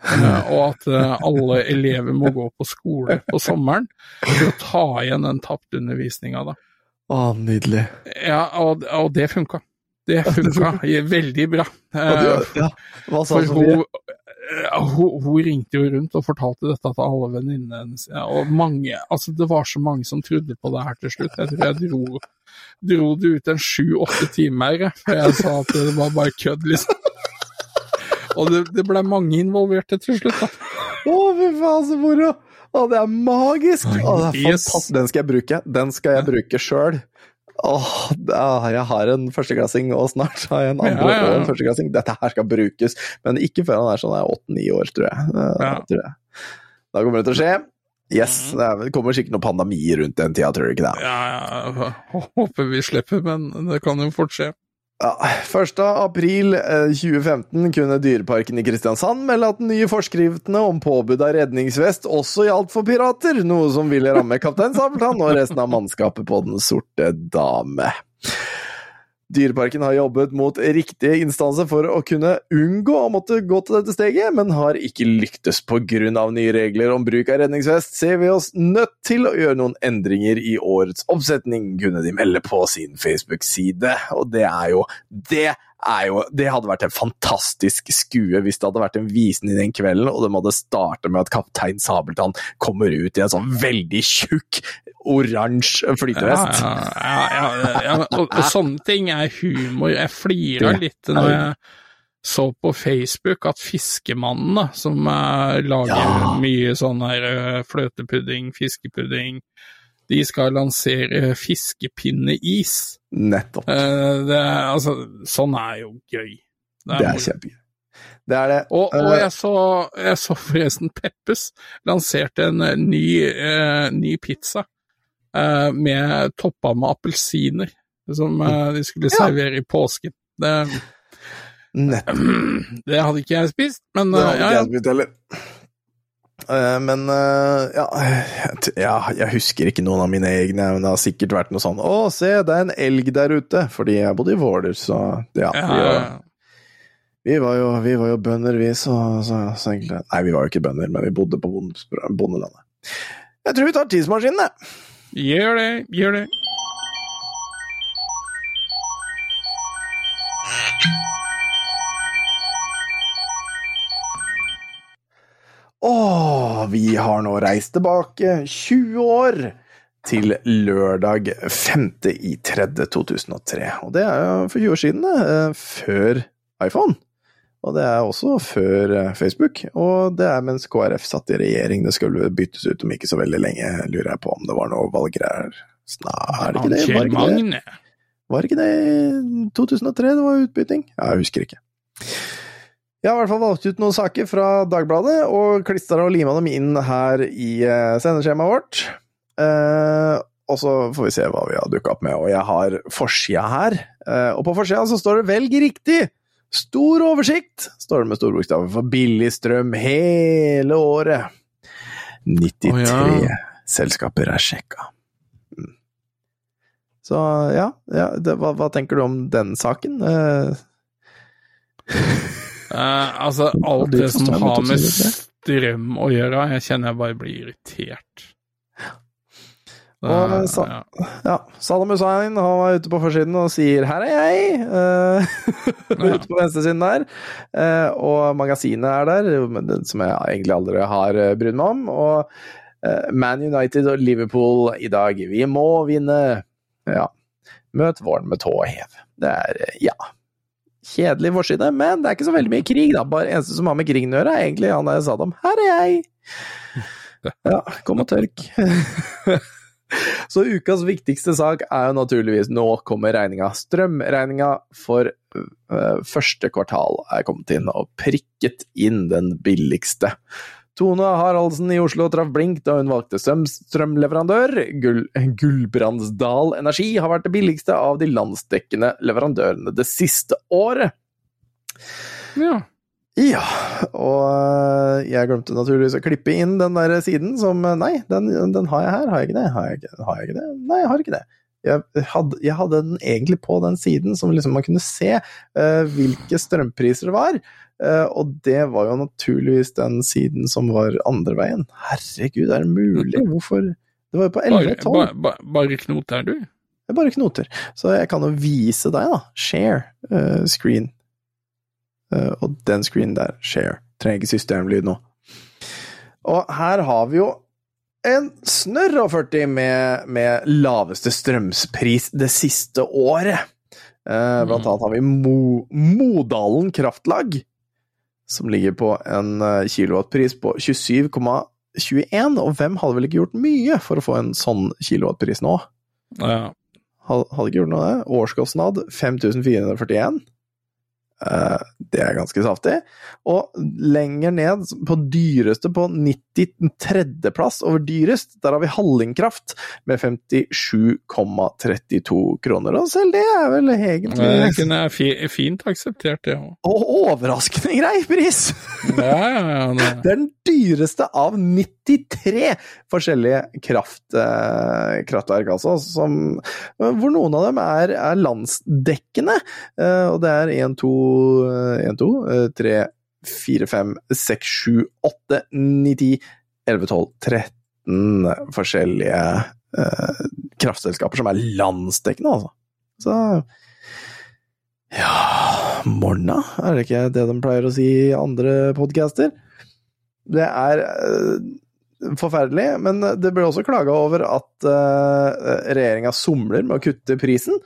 Eh, og at eh, alle elever må gå på skole på sommeren for å ta igjen den tapte undervisninga, da. Å, nydelig. Ja, og, og det funka. Det funka veldig bra. Ja, ja. Hva sa for hun, hun, hun ringte jo rundt og fortalte dette til alle venninnene hennes. Og mange, altså det var så mange som trodde på det her til slutt. Jeg tror jeg dro, dro det ut en sju-åtte timer før jeg sa at det var bare kødd, liksom. Og det, det ble mange involverte til slutt, da. Å, fy faen, så moro! Å, det er magisk! Å, det er fantastisk. Den skal jeg bruke. Den skal jeg bruke sjøl. Åh, oh, jeg har en førsteklassing, og snart har jeg en andre Ja, ja, ja. og en førsteklassing. Dette her skal brukes, men ikke før han er sånn åtte-ni år, tror jeg. Eh, tror jeg. Da kommer det til å skje. Yes, det, er, kommer sikkert noen pandemi rundt den tida, tror du ikke det? Ja, ja, håper vi slipper, men det kan jo fort skje. Ja, 1. april eh, 2015 kunne Dyreparken i Kristiansand melde at den nye forskriftene om påbud av redningsvest også gjaldt for pirater, noe som ville ramme kaptein Sabeltann og resten av mannskapet på Den sorte dame. Dyreparken har jobbet mot riktige instanser for å kunne unngå å måtte gå til dette steget, men har ikke lyktes pga. nye regler om bruk av redningsvest. Ser vi oss nødt til å gjøre noen endringer i årets oppsetning, kunne de melde på sin Facebook-side. Og det er jo Det jo Det hadde vært en fantastisk skue hvis det hadde vært en visning den kvelden, og de hadde starta med at kaptein Sabeltann kommer ut i en sånn veldig tjukk oransje flytevest. Ja, ja, ja, ja. Og, og sånne ting er humor. Jeg flira litt når jeg så på Facebook at Fiskemannene, som eh, lager mye sånn her eh, fløtepudding, fiskepudding, de skal lansere fiskepinneis. Nettopp. Uh, det, altså, sånn er jo gøy. Det er er kjempegøy. Det er det. Og, og Eh, jeg, så, jeg så forresten Peppes lanserte en eh, ny, uh, ny pizza uh, med toppa med appelsiner, som eh, de skulle Ja. servere i påsken. Det, Nettopp. det hadde ikke jeg spist, men Det hadde ikke ja, ja. jeg spist heller. Eh, Men eh, ja, jeg husker ikke noen av mine egne, men det har sikkert vært noe sånn Å, se, det er en elg der ute! Fordi jeg bodde i Våler, så ja. ja, vi, ja. var, Vi var jo, vi var jo bønder, vi, så, så, så egentlig Nei, vi var jo ikke bønder, men vi bodde på bondelandet. Jeg tror vi tar tidsmaskinen, jeg. Gjør det, gjør det. Vi har nå reist tilbake 20 år til lørdag 5. i 3. 2003. Og det er jo for 20 år siden, eh, Før iPhone. Og det er også før eh, Facebook. Og det er mens KrF satt i regjering. Det skulle byttes ut om ikke så veldig lenge, lurer jeg på om det var noe valggreier. Nei, er det ikke det? Var ikke det? Var ikke det i 2003 det var utbytting? Ja, jeg husker ikke. Jeg har i hvert fall valgt ut noen saker fra Dagbladet og klistra og lima dem inn her i eh, sendeskjemaet vårt. Eh, og så får vi se hva vi har dukka opp med. Og jeg har forsida her. Eh, og på forsida så står det 'Velg riktig'! Stor oversikt, står det med store bokstaver, for billig strøm hele året. 93 Å, ja. selskaper er sjekka. Mm. Så ja, ja det, hva, hva tenker du om den saken? Eh, Eh, altså, alt det som har med med 2003. strøm å gjøre, jeg kjenner jeg bare blir irritert. Og sa- ja. Ja, Saddam Hussein han var ute på forsiden og sier 'her er jeg', eh, Ja. ute på venstresiden der. Eh, og magasinet er der, som jeg egentlig aldri har brydd meg om. Og Man United og Liverpool i dag, vi må vinne. Ja. Møt våren med tå hev. Det er, ja Kjedelig forside, men det er ikke så veldig mye krig, da. Bare eneste som har med krigen å gjøre, er egentlig han der Saddam. Her er jeg! Ja, kom og tørk. Så ukas viktigste sak er jo naturligvis nå kommer regninga. Strømregninga for øh, første kvartal er kommet inn, og prikket inn den billigste. Tone Haraldsen i Oslo traff blink da hun valgte strøm strømleverandør. Gull Gulbrandsdal Energi har vært det billigste av de landsdekkende leverandørene det siste året. ja. Ja, og øh, jeg glemte naturligvis å klippe inn den der siden som øh, Nei, den, den har jeg her, har jeg ikke det? Har jeg ikke, har jeg ikke det? Nei, jeg har ikke det. Jeg hadde, jeg hadde den egentlig på den siden som liksom man kunne se uh, hvilke strømpriser det var. Uh, og det var jo naturligvis den siden som var andre veien. Herregud, er det mulig? Hvorfor? Det var jo på 11 Bare, og 12. bare, bare, knoter, du. Det er bare knoter. Så jeg kan jo vise deg, da. Share uh, screen. Og den screen der, share. Trenger ikke systemlyd nå. Og her har vi jo en snørr og 40 med, med laveste strømspris det siste året. Eh, blant Mm. annet har vi Mo, Modalen Kraftlag, som ligger på en eh, kilowattpris på 27,21. Og hvem hadde vel ikke gjort mye for å få en sånn kilowattpris nå? Ja. Had- Hadde ikke gjort noe av det. Årskostnad 5441. Eh, det er ganske saftig. Og lenger ned, på dyreste på 93.-plass over dyrest, der har vi Hallingkraft med 57,32 kroner. Og selv det er vel egentlig Det kunne jeg fint akseptert, det òg. Og overraskende grei pris! Ja, ja, ja. Det. Det er den dyreste av 93 forskjellige kraft, eh, kraftverk, altså, som, hvor noen av dem er, er landsdekkende. Eh, og det er 1, 2, 1, 2 eh, 3, 4, 5, 6, 7, 8, 9, 10, 11, 12, 13 forskjellige eh, kraftselskaper som er landsdekkende, altså. Så ja Morna, er det ikke det de pleier å si i andre podcaster? Det er eh, forferdelig, men det ble også klaga over at uh, regjeringa somler med å kutte prisen.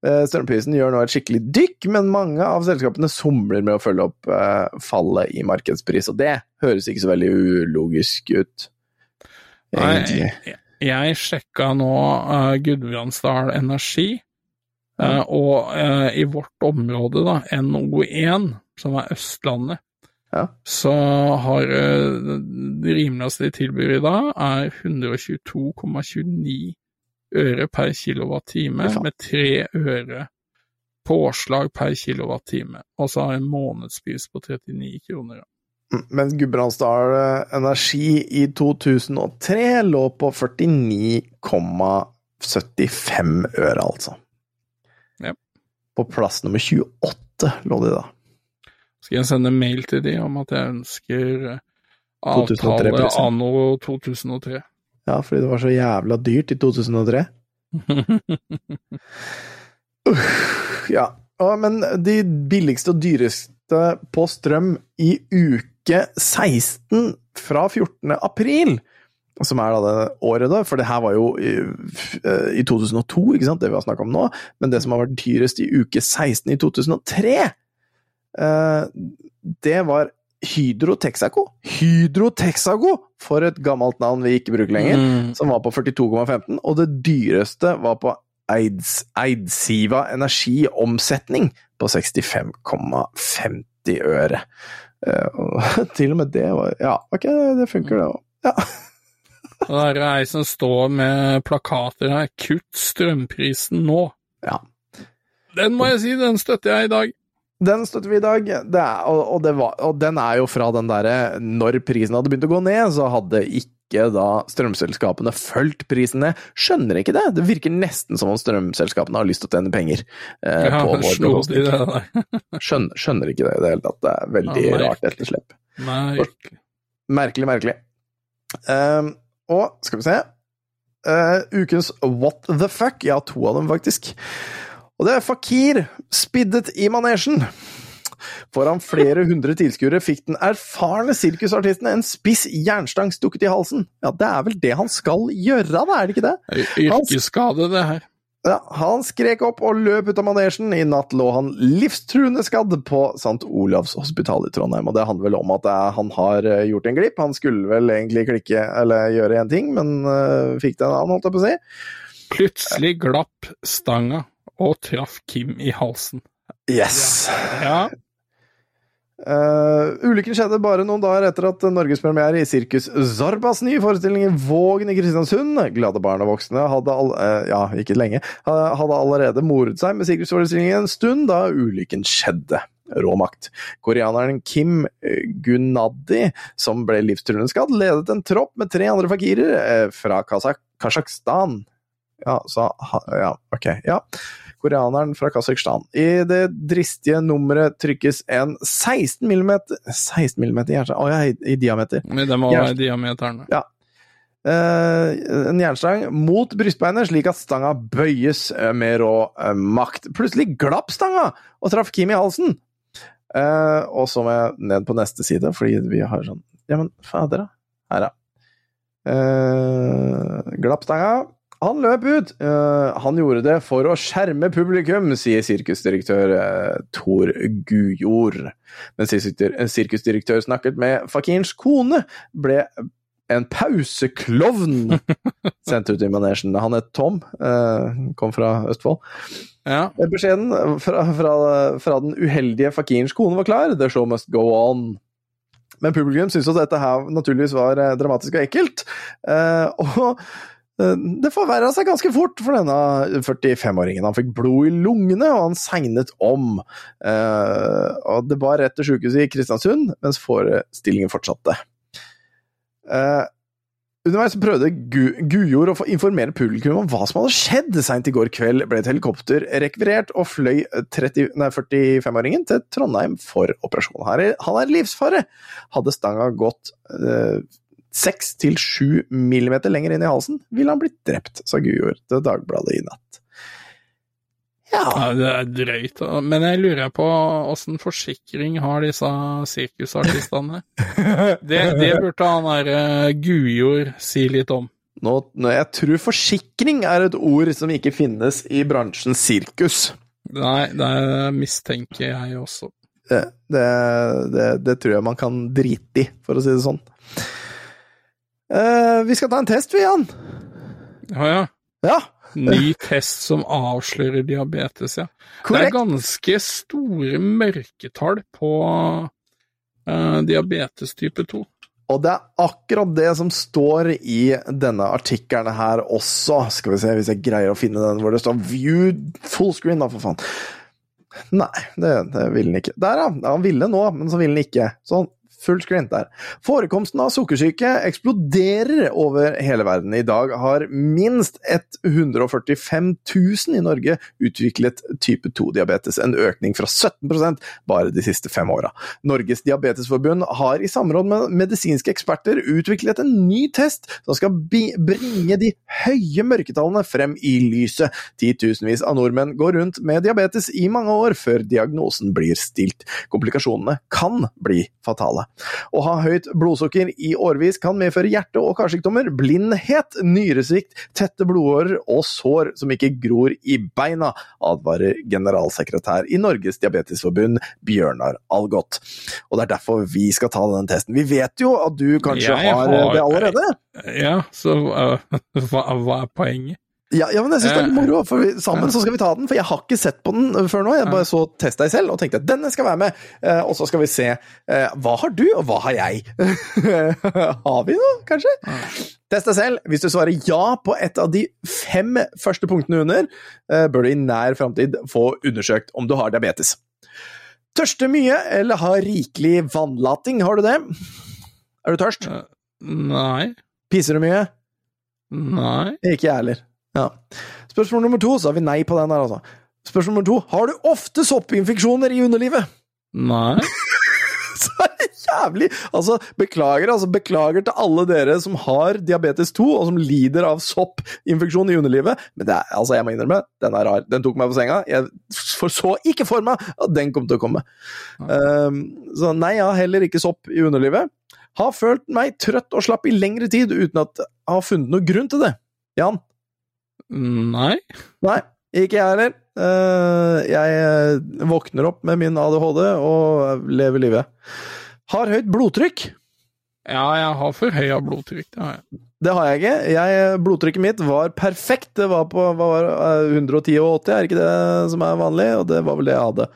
Uh, strømprisen gjør nå et skikkelig dykk, men mange av selskapene somler med å følge opp uh, fallet i markedspris, og det høres ikke så veldig ulogisk ut. Egentlig. Nei, jeg, jeg sjekka nå uh, Gudbrandsdal Energi, eh, og eh, i vårt område, da, NO1, som er Østlandet, Ja. så har eh, det rimeligste de tilbyr i dag, er 122,29 øre per kilowattime, med tre øre påslag per kilowattime, og så har en månedspris på 39 kroner. Mens Gudbrandsdal Energi i 2003 lå på 49,75 øre, altså. Ja. På plass nummer 28 lå de da. Skal jeg sende mail til de om at jeg ønsker eh, 2003 avtale anno 2003? Ja, fordi det var så jævla dyrt i 2003. Uff, ja. Å, Men de billigste og dyreste på strøm i uke 16 fra 14. april, som er da det året, da, for det her var jo i, i 2002, ikke sant, det vi har snakka om nå, men det som har vært dyrest i uke 16 i 2003, eh, det var Hydro Texaco. Hydro Texaco, for et gammelt navn vi ikke bruker lenger Mm. som var på 42,15, og det dyreste var på Eids, Eidsiva energiomsetning på 65,50 øre. Eh, til og med det var Ja, ok, det funker, det òg. Ja. Det er ei som står med plakater her 'Kutt strømprisen nå'. Ja. Den må jeg si, den støtter jeg i dag. Den støtter vi i dag, det er, og, og, det var, og den er jo fra den derre Når prisen hadde begynt å gå ned, så hadde ikke da strømselskapene fulgt prisen ned. Skjønner ikke det. Det virker nesten som om strømselskapene har lyst til å tjene penger eh, Ja, på vår bekostning. det. Skjønner, skjønner ikke det i det hele tatt. Det er veldig Ja, rart etterslep. Merkelig. Merkelig, merkelig. Ehm, og skal vi se uh, Ukens What the fuck? Ja, to av dem, faktisk. Og det er Fakir, spiddet i manesjen. Foran flere hundre tilskuere fikk den erfarne sirkusartisten en spiss jernstang stukket i halsen. Ja, det er vel det han skal gjøre, da, er det ikke det? Yrkesskade, det her. Ja, han skrek opp og løp ut av manesjen. I natt lå han livstruende skadd på St. Olavs hospital i Trondheim. Og det handler vel om at er, han har eh, gjort en glipp. Han skulle vel egentlig klikke eller gjøre én ting, men uh, fikk det en annen, holdt jeg på å si. Plutselig glapp stanga og traff Kim i halsen. Yes! Ja, Eh, ulykken skjedde bare noen dager etter at norgespremiere i Sirkus Zorbas nye forestilling i Vågen i Kristiansund, glade barn og voksne, hadde, all, uh, ja, ikke lenge, uh, hadde allerede moret seg med sirkusforestillingen en stund da ulykken skjedde. Rå makt. Koreaneren Kim eh, Gunadi, som ble livstruende skadd, ledet en tropp med tre andre fakirer fra Kasjokstan. Ja, så Ja, ok. Ja koreaneren fra Kasakhstan. I det dristige nummeret trykkes en 16 mm 16 mm jernstang Å ja, i, i diameter. men det må Ja. være diameteren. Uh, en jernstang mot brystbeinet, slik at stanga bøyes eh, med rå uh, makt. Plutselig glapp stanga og traff Kim i halsen! Uh, og så må jeg ned på neste side, fordi vi har sånn Ja, men fader, da. Her, ja. Eh, glapp stanga. Han løp ut! Uh, han gjorde det for å skjerme publikum, sier sirkusdirektør uh, Tor Gujord. Mens en sirkusdirektør snakket med Fakirens kone, ble en pauseklovn sendt ut i manesjen. Han het Tom, uh, kom fra Østfold. Ja. Beskjeden fra, fra, fra den uheldige fakirens kone var klar. The show must go on. Men publikum syntes at dette her naturligvis var eh, dramatisk og ekkelt. Eh, og eh, det forverra seg ganske fort for denne 45-åringen. Han fikk blod i lungene, og han segnet om. Eh, og det var rett til sykehuset i Kristiansund, mens forestillingen fortsatte. Eh, Underveis prøvde Gu Gujord å informere publikum om hva som hadde skjedd. Seint i går kveld ble et helikopter rekvirert og fløy 45-åringen til Trondheim for operasjon. Er, han er livsfare! Hadde stanga gått seks til sju millimeter lenger inn i halsen, ville han blitt drept, sa Gujord til Dagbladet i natt. Ja, Ja, det er drøyt. Men jeg lurer på åssen forsikring har disse sirkusartistene? Det, det burde han der uh, Gujord si litt om. nå, nå, jeg tror forsikring er et ord som ikke finnes i bransjen sirkus. Nei, det mistenker jeg også. Det, det, det, det tror jeg man kan drite i, for å si det sånn. Eh, vi skal ta en test, vi, Jan. Ja ja. Ja, Ny test som avslører diabetes, ja. Det er ganske store mørketall på uh, diabetes type 2. Og det er akkurat det som står i denne artikkelen her også. Skal vi se hvis jeg greier å finne den hvor det står 'view full screen', da, for faen. Nei, det, det ville den ikke. Der, ja. Han ville nå, men så ville den ikke. Så Fullscreen der. Forekomsten av sukkersyke eksploderer over hele verden. I dag har minst 145 000 i Norge utviklet type 2-diabetes, en økning fra 17% bare de siste fem åra. Norges diabetesforbund har i samråd med medisinske eksperter utviklet en ny test som skal bringe de høye mørketallene frem i lyset. Titusenvis av nordmenn går rundt med diabetes i mange år før diagnosen blir stilt. Komplikasjonene kan bli fatale. Å ha høyt blodsukker i årevis kan medføre hjerte- og karsykdommer, blindhet, nyresvikt, tette blodårer og sår som ikke gror i beina, advarer generalsekretær i Norges diabetesforbund, Bjørnar Algot. Og det er derfor vi skal ta den testen. Vi vet jo at du kanskje har, har- det allerede? Ja, så uh, hva, hva er poenget? Ja, ja, men jeg syns det er litt Eh, moro, for vi, sammen så skal vi ta den. For jeg har ikke sett på den før nå. Jeg bare så Test deg selv og tenkte at denne skal være med. Eh, og så skal vi se eh, hva har du, og hva har jeg? har vi noe, kanskje? Test deg selv. Hvis du svarer ja på et av de fem første punktene under, bør du i nær framtid få undersøkt om du har diabetes. Tørste mye eller har rikelig vannlating, har du det? Er du tørst? Nei. Piser du mye? Nei. Ikke jeg heller. Ja. Spørsmål nummer to, så har vi nei på den her, altså. Spørsmål nummer to, har du ofte soppinfeksjoner i underlivet? Nei. Så er det jævlig Altså, beklager, altså, beklager til alle dere som har diabetes 2, og som lider av soppinfeksjon i underlivet, men det er, altså, jeg må innrømme, den er rar. Den tok meg på senga. Jeg så ikke for meg at den kom til å komme. Um, så nei, jeg har heller ikke sopp i underlivet. Har følt meg trøtt og slapp i lengre tid uten at jeg har funnet noen grunn til det. Jan? Nei. Nei, ikke jeg heller. Eh, jeg eh, våkner opp med min ADHD og lever livet. Har høyt blodtrykk. Ja, jeg har forhøya blodtrykk, det har jeg. Det har jeg ikke. Jeg, blodtrykket mitt var perfekt. Det var på var, eh, 110 og 80, er ikke det som er vanlig? Og det var vel det jeg hadde.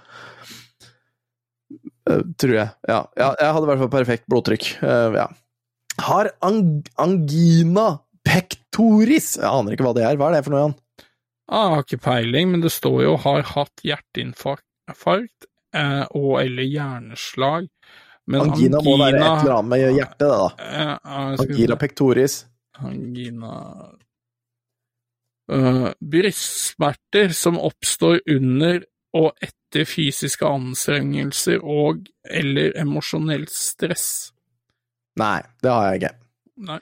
Eh, tror jeg. Ja. ja, jeg hadde i hvert fall perfekt blodtrykk. Eh, ja. Har ang angina pectoris. Jeg aner ikke hva det er. Hva er det for noe, Jan? Ah, Jeg har ikke peiling, men det står jo 'har hatt hjerteinfarkt eh, og eller hjerneslag'. Men Angina, må være et eller annet med hjertet, det, da. Eh, Angina pectoris. Angina uh, Brystsmerter som oppstår under og etter fysiske anstrengelser og eller emosjonelt stress. Nei, det har jeg ikke. Nei.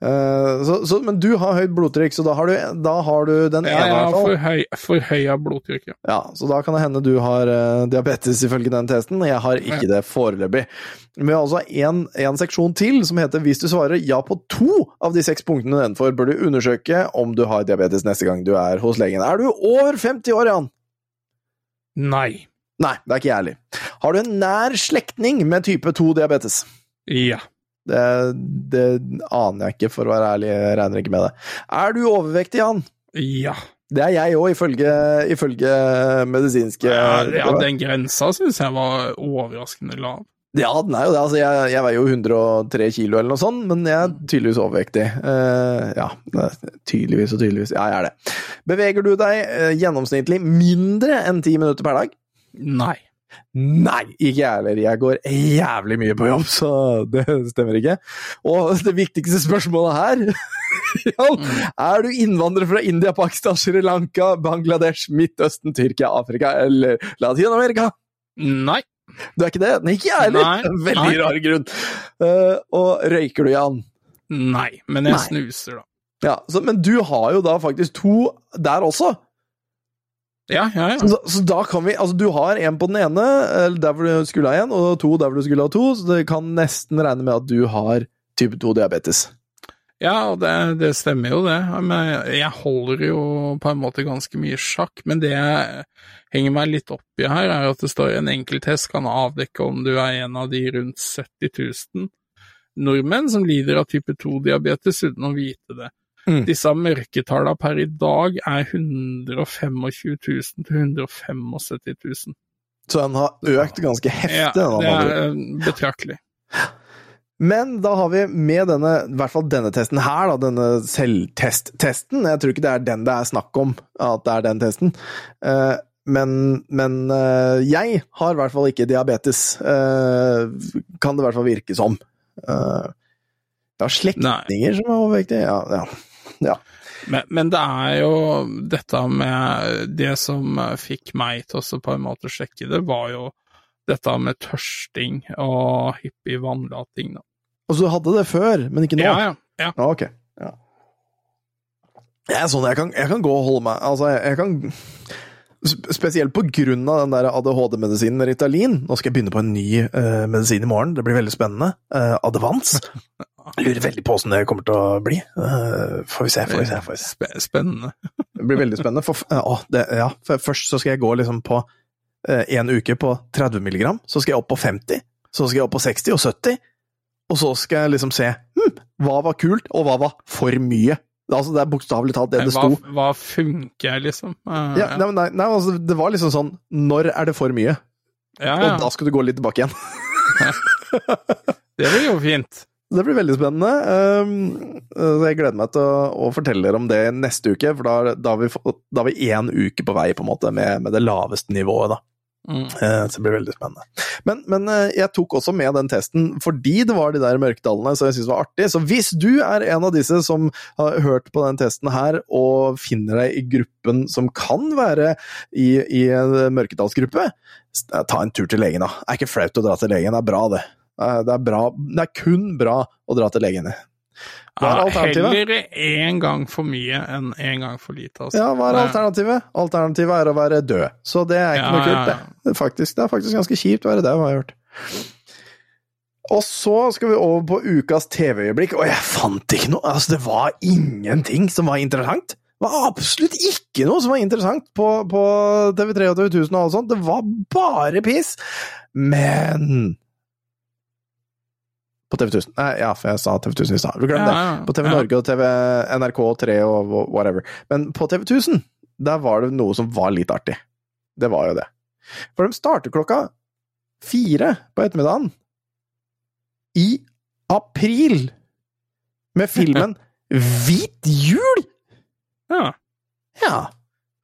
Eh, så, så, men du har høyt blodtrykk, så da har du, da har du den Ja, ene, Ja, for, høy, for forhøy, blodtrykk, ja. Ja, så da kan det hende du har uh, diabetes ifølge den testen. Jeg har ikke det foreløpig. Men vi har altså en, en seksjon til som heter hvis du svarer ja på to av de seks punktene nedenfor, bør du undersøke om du har diabetes neste gang du er hos legen. Er du over 50 år, Jan? Nei. Nei, det er ikke jeg heller. Har du en nær slektning med type 2-diabetes? Ja. Det, det aner jeg ikke, for å være ærlig. Jeg regner ikke med det. Er du overvektig, Jan? Ja. Det er jeg òg, ifølge, ifølge medisinske ja, ja den grensa syns jeg var overraskende lav. Ja, den er jo det. Altså, jeg, jeg veier jo 103 kilo eller noe sånt, men jeg er tydeligvis overvektig. Uh, ja, tydeligvis og tydeligvis. Ja, jeg er det. Beveger du deg uh, gjennomsnittlig mindre enn ti minutter per dag? Nei. Nei, ikke jeg heller. Jeg går jævlig mye på jobb, så det stemmer ikke. Og det viktigste spørsmålet her Jan, Er du innvandrer fra India, Pakistan, Sri Lanka, Bangladesh, Midtøsten, Tyrkia, Afrika eller Latin-Amerika? Nei. Du er ikke det? Nei, ikke jeg heller! Veldig Nei. rar grunn. Uh, og røyker du, Jan? Nei. Men jeg Nei. snuser, da. Ja, så, men du har jo da faktisk to der også. Ja, ja, ja. Så, så da kan vi Altså, du har en på den ene, eller der hvor du skulle ha en, og to der hvor du skulle ha to, så det kan nesten regne med at du har type 2-diabetes. Ja, og det, det stemmer jo det. Men jeg holder jo på en måte ganske mye sjakk. Men det jeg henger meg litt opp i her, er at det står en enkelttest kan avdekke om du er en av de rundt 70 000 nordmenn som lider av type 2-diabetes uten å vite det. Mm. Disse mørketallene per i dag er 125 000 til 175 000. Så den har økt ganske heftig. Ja, det er eh, betraktelig. Men da har vi med denne, i hvert fall denne testen her, da, denne selvtest-testen Jeg tror ikke det er den det er snakk om, at det er den testen. Eh, men, men eh, jeg har i hvert fall ikke diabetes. kan det i hvert fall virke som. Jeg har slektninger som er overvektige. Ja, ja. Ja. Men, men det er jo dette med Det som fikk meg til også på en måte sjekke det, var jo dette med tørsting og hyppig vannlating. Da. Altså du hadde det før, men ikke nå? Ja, ja. ja. Ah, ok. Ja. Jeg er sånn, jeg kan, jeg kan gå og holde meg Altså, jeg, jeg kan Spesielt på grunn av den der ADHD-medisinen Ritalin. Nå skal jeg begynne på en ny uh, medisin i morgen. Det blir veldig spennende. Uh, Advans. Lurer veldig på åssen det kommer til å bli. Eh, får vi se, får vi se. Får vi se. Spennende. Det blir veldig spennende. For, å, det, ja, for først så skal jeg gå liksom på én uke på 30 milligram, så skal jeg opp på 50, så skal jeg opp på 60 og 70, og så skal jeg liksom se hm, hva var kult, og hva var for mye. Altså, det er bokstavelig talt det det sto. hva funker, liksom? Uh, Ja, nei, nei, nei, altså, det var liksom sånn Når er det for mye? ja, Og da skal du gå litt tilbake igjen. Det blir jo fint. Det blir veldig spennende. Um, så jeg gleder meg til å, å fortelle dere om det neste uke, for da, da har vi da har vi én uke på vei på en måte med, med det laveste nivået. da. Mm. Eh, Så det blir veldig spennende. Men, men eh, jeg tok også med den testen fordi det var de der mørketallene som jeg syntes var artig. Så hvis du er en av disse som har hørt på den testen her, og finner deg i gruppen som kan være i, i en mørketallsgruppe, eh, ta en tur til legen, da. Det er ikke flaut å dra til legen, det er bra, det. Eh, Det er, bra, det er kun bra å dra til legen. Hva er alternativet? Heller én gang for mye enn én gang for lite. Altså. Ja, hva er alternativet? Alternativet er å være død. Så det er ikke Ja, noe kult, det. Det er faktisk, det er faktisk ganske kjipt å være død, har jeg hørt. Og så skal vi over på ukas TV-øyeblikk, og jeg fant ikke noe. Altså, det var ingenting som var interessant. Det var absolutt ikke noe som var interessant på, på TV3 og TV1000 og alt sånt. Det var bare piss. Men På TV1000. Nei, ja, for jeg sa TV1000 i stad. Glem det. Ja, det. På TV ja. Norge og TV NRK3 og whatever. Men på TV1000, der var det noe som var litt artig. Det var jo det. For de starter klokka fire på ettermiddagen i april med filmen Hvit jul! Ja. Ja.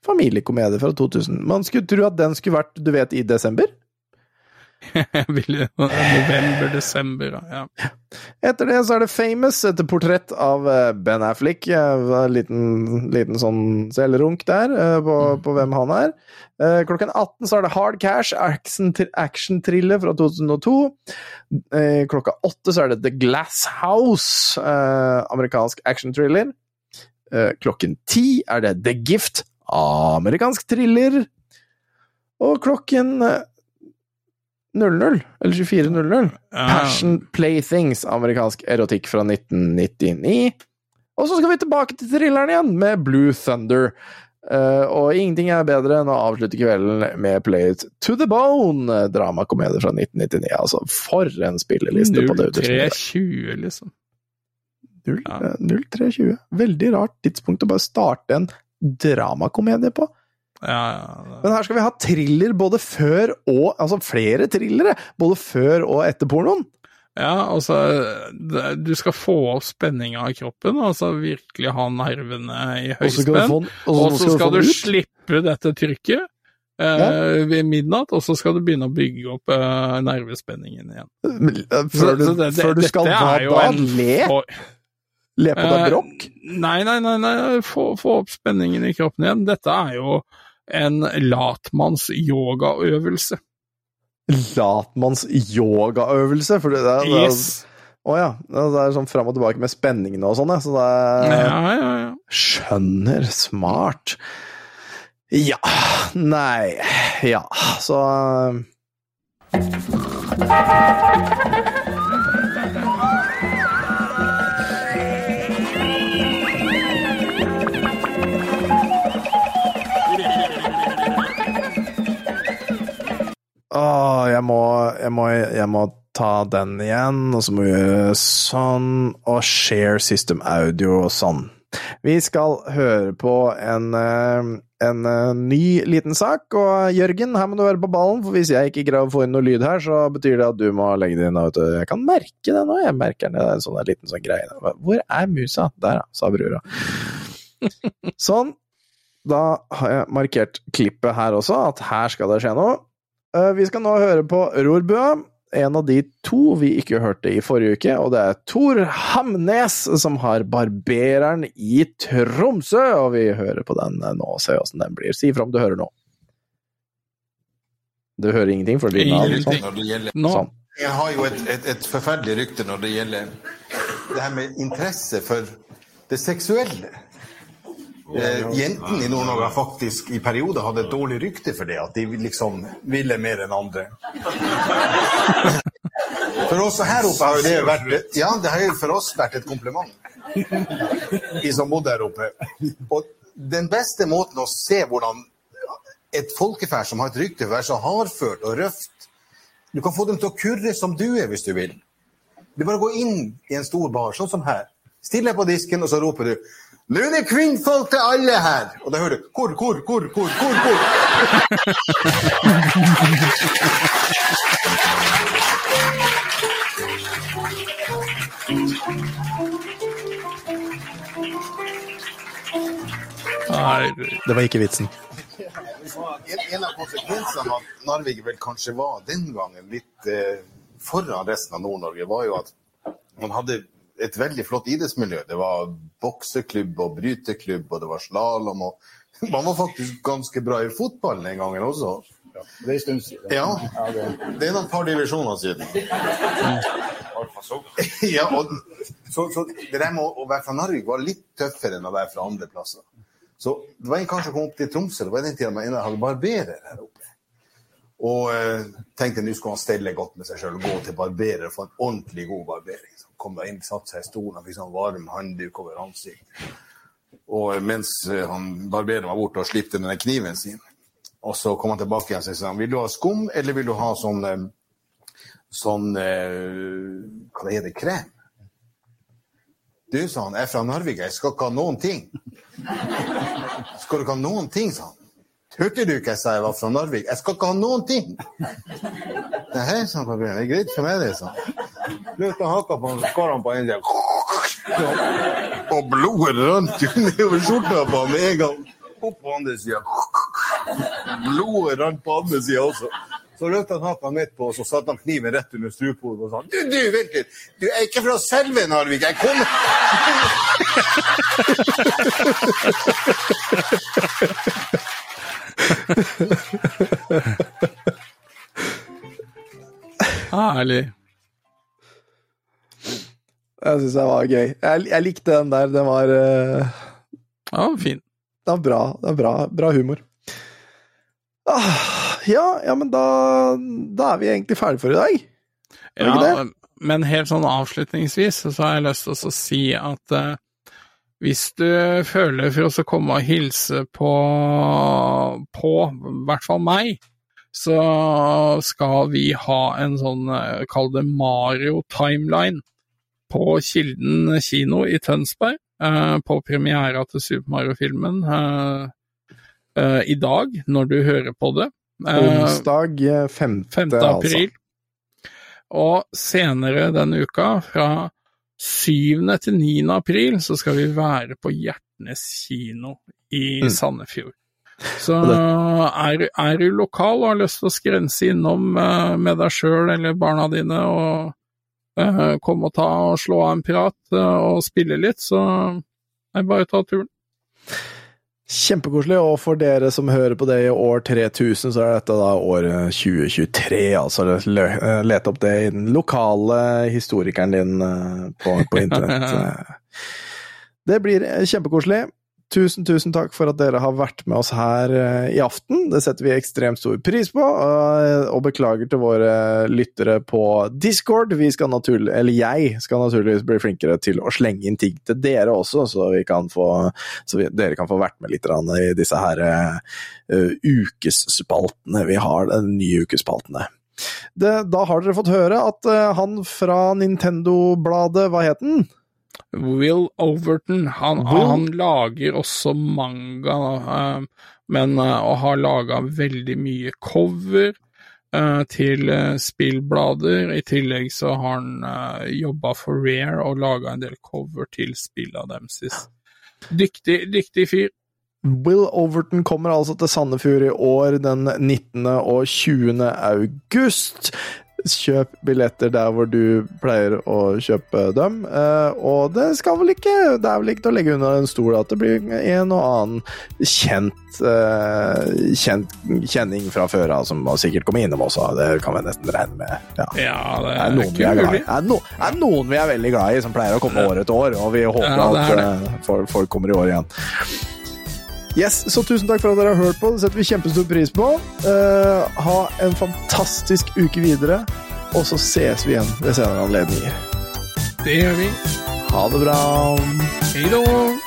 Familiekomedie fra 2000. Man skulle tro at den skulle vært, du vet, i desember. Jeg ville November-desember, ja. Etter det så er det Famous, et portrett av eh, Ben Affleck. Eh, En liten, liten sånn selvrunk der eh, på, på hvem han er. Klokken 18 så er det Hard Cash, action- action-thriller fra 2002. Eh, Klokka 8 så er det The Glass House, amerikansk action-thriller. Klokken 10 er det The Gift, amerikansk thriller. Og klokken 00, eller 24.00 Ja. Passion Playthings, amerikansk erotikk fra 1999. Og så skal vi tilbake til thrilleren igjen, med Blue Thunder. Uh, og ingenting er bedre enn å avslutte kvelden med Play It To The Bone, dramakomedie fra 1999. Altså, for en spilleliste på det 0320, liksom. 0, Ja. eh, 0320. Veldig rart tidspunkt å bare starte en dramakomedie på. Ja, ja. Men her skal vi ha thriller både før og Altså flere thrillere! Både før og etter pornoen. Ja, altså Du skal få opp spenninga i kroppen, altså virkelig ha nervene i høyspenn. og så skal du slippe dette trykket eh, ved midnatt, og så skal du begynne å bygge opp eh, nervespenningen igjen. Før du, Så det- det- før du skal hva da? Le? for- Le på deg Eh, brokk? Nei, nei, nei, nei. Få, få opp spenningen i kroppen igjen. Dette er jo en latmanns yogaøvelse. Latmanns yogaøvelse? For det er, det Yes. Å ja. Det er sånn fram og tilbake med spenningene og sånn, ja. Så det er Ja, ja, ja. Skjønner. Smart. Ja. Nei. Ja. Så Åh, jeg må, jeg må, jeg må ta den igjen, og så må vi gjøre sånn, og share system audio og sånn. Vi skal høre på en, eh, en eh, ny liten sak, og Jørgen, her må du være på ballen, for hvis jeg ikke greier å få inn noe lyd her, så betyr det at du må legge det inn. Jeg kan merke det nå, jeg merker det, det er en sånn liten sånn greie. Hvor er musa? Der, ja, sa brura. Sånn. Da har jeg markert klippet her også, at her skal det skje noe. Eh, Vi skal nå høre på Rorbø. en av de to vi ikke hørte i forrige uke, og det er Tor Hamnes som har Barbereren i Tromsø, og vi hører på den eh, nå og ser åssen den blir. Si fra om du hører noe. Du hører ingenting? For lyden av sånn. Nå sånn. jeg har jo et, et, et forferdelig rykte når det gjelder det her med interesse for det seksuelle. Eh, jentene i Nord-Norge har faktisk i perioder hatt et dårlig rykte for det, at de liksom ville mer enn andre. For oss her oppe har jo det vært Ja, det har jo for oss vært et kompliment. De som bodde her oppe. Og den beste måten å se hvordan et folkeferd som har et rykte for å være så hardført og røft Du kan få dem til å kurre som du er, hvis du vil. Du bare går inn i en stor bar, sånn som her. Still deg på disken, og så roper du 'Nå er det kvinnfolk til alle her!' Og da hører du 'Hvor, hvor, hvor, hvor, hvor?' hvor? Nei, Det var ikke vitsen. En, en av konsekvensene av at Narvik vel kanskje var den gangen litt eh, foran resten av Nord-Norge, var jo at man hadde et veldig flott idrettsmiljø. Det var bokseklubb og bryteklubb, og det var slalåm. Og man var faktisk ganske bra i fotball den gangen også. Det er en stund siden. Ja, det er noen par divisjoner siden. Ja, og, så, så det der med å, være fra Narvik var litt tøffere enn å være fra andre plasser. Så det var en kanskje kom opp til Tromsø, det var den tida man hadde barberer her oppe. Og eh, tenkte nå skulle han stelle godt med seg sjøl og gå til barberer og få en ordentlig god barbering. Kom inn, satte seg i stolen og fikk sånn varm handduk over ansiktet. Og mens eh, han barbereren var borte og slipte denne kniven sin, og så kom han tilbake igjen og sa han, vil du ha skum, eller vil du ha sånn, eh, sånn eh, hva det heter, krem? Du, sa han, jeg er fra Narvik, jeg skal ikke ha noen ting. Skal du ikke ha noen ting, sa han. Hørte du ikke jeg sa jeg var fra Narvik? Jeg skal ikke ha noen ting. Nei, sa han, det er greit for meg, det, sa han. Løfta haka på han, skar han på en side. Og blodet rant jo nedover skjorta på han med en gang. Opp på andre sida. Blodet rant på andre sida også. Så løfta han haka midt på, og så satte han kniven rett under strupehodet og sa Du, du, vent litt. Du er ikke fra selve Narvik. Jeg kommer herlig. Jeg syns det var gøy. Jeg, jeg likte den der. Den var, uh... Ja, fin. det var bra. Det var bra, bra humor. Ah, ja, ja, men da, da er vi egentlig ferdige for i dag. Er ja, ikke Ja, men helt sånn avslutningsvis så har jeg lyst til å si at eh, hvis du føler for oss å komme og hilse på, på i hvert fall meg, så skal vi ha en sånn, eh, kall det Mario-timeline, på Kilden kino i Tønsberg, eh, på premiera til Super Mario-filmen eh, eh, i dag, når du hører på det. Onsdag eh, 5. 5. altså. april. Og senere denne uka, fra 7. til 9. april, så skal vi være på Hjertnes kino i Mm. Sandefjord. Så er, er du lokal og har lyst til å skrense innom med deg sjøl eller barna dine og eh, komme og ta og slå av en prat eh, og spille litt, så er det bare å ta turen. Kjempekoselig, og for dere som hører på det i år 3000, så er dette da året 2023. Altså eh, let opp det i den lokale historikeren din på, på internett. Det blir kjempekoselig. Tusen, tusen takk for at dere har vært med oss her eh, i aften. Det setter vi ekstremt stor pris på, og, og beklager til våre lyttere på Discord. Vi skal naturlig, eller jeg skal naturligvis bli flinkere til å slenge inn ting til dere også, så, kan få, så vi, dere kan få vært med litt i disse her uh, ukesspaltene vi har, de nye ukespaltene. Det, da har dere fått høre at uh, han fra Nintendo-bladet, hva het den? Will Overton, han, Will? han lager også manga, eh, men eh, og har laga veldig mye cover eh, til spillblader. I tillegg så har han jobba for Rare og laga en del cover til spilla deres. Dyktig, dyktig fyr. Will Overton kommer altså til Sandefjord i år den 19. og 20. august. Kjøp billetter der hvor du pleier å kjøpe dem. Eh, og det skal vel ikke Det er vel ikke til å legge under en stol at det blir en og annen kjent, eh, kjent kjenning fra før av som sikkert kommer innom også. Det kan vi nesten regne med. Ja. Ja, det Det er, er noen vi er, glad i. er, no, er noen vi er veldig glad i, som pleier å komme år etter år, og vi håper Ja, er at eh, folk, folk kommer i år igjen. Yes, så Tusen takk for at dere har hørt på. Det setter vi kjempestor pris på. Uh, ha en fantastisk uke videre, og så ses vi igjen ved senere anledninger. Det gjør vi. Ha det bra. Hei da.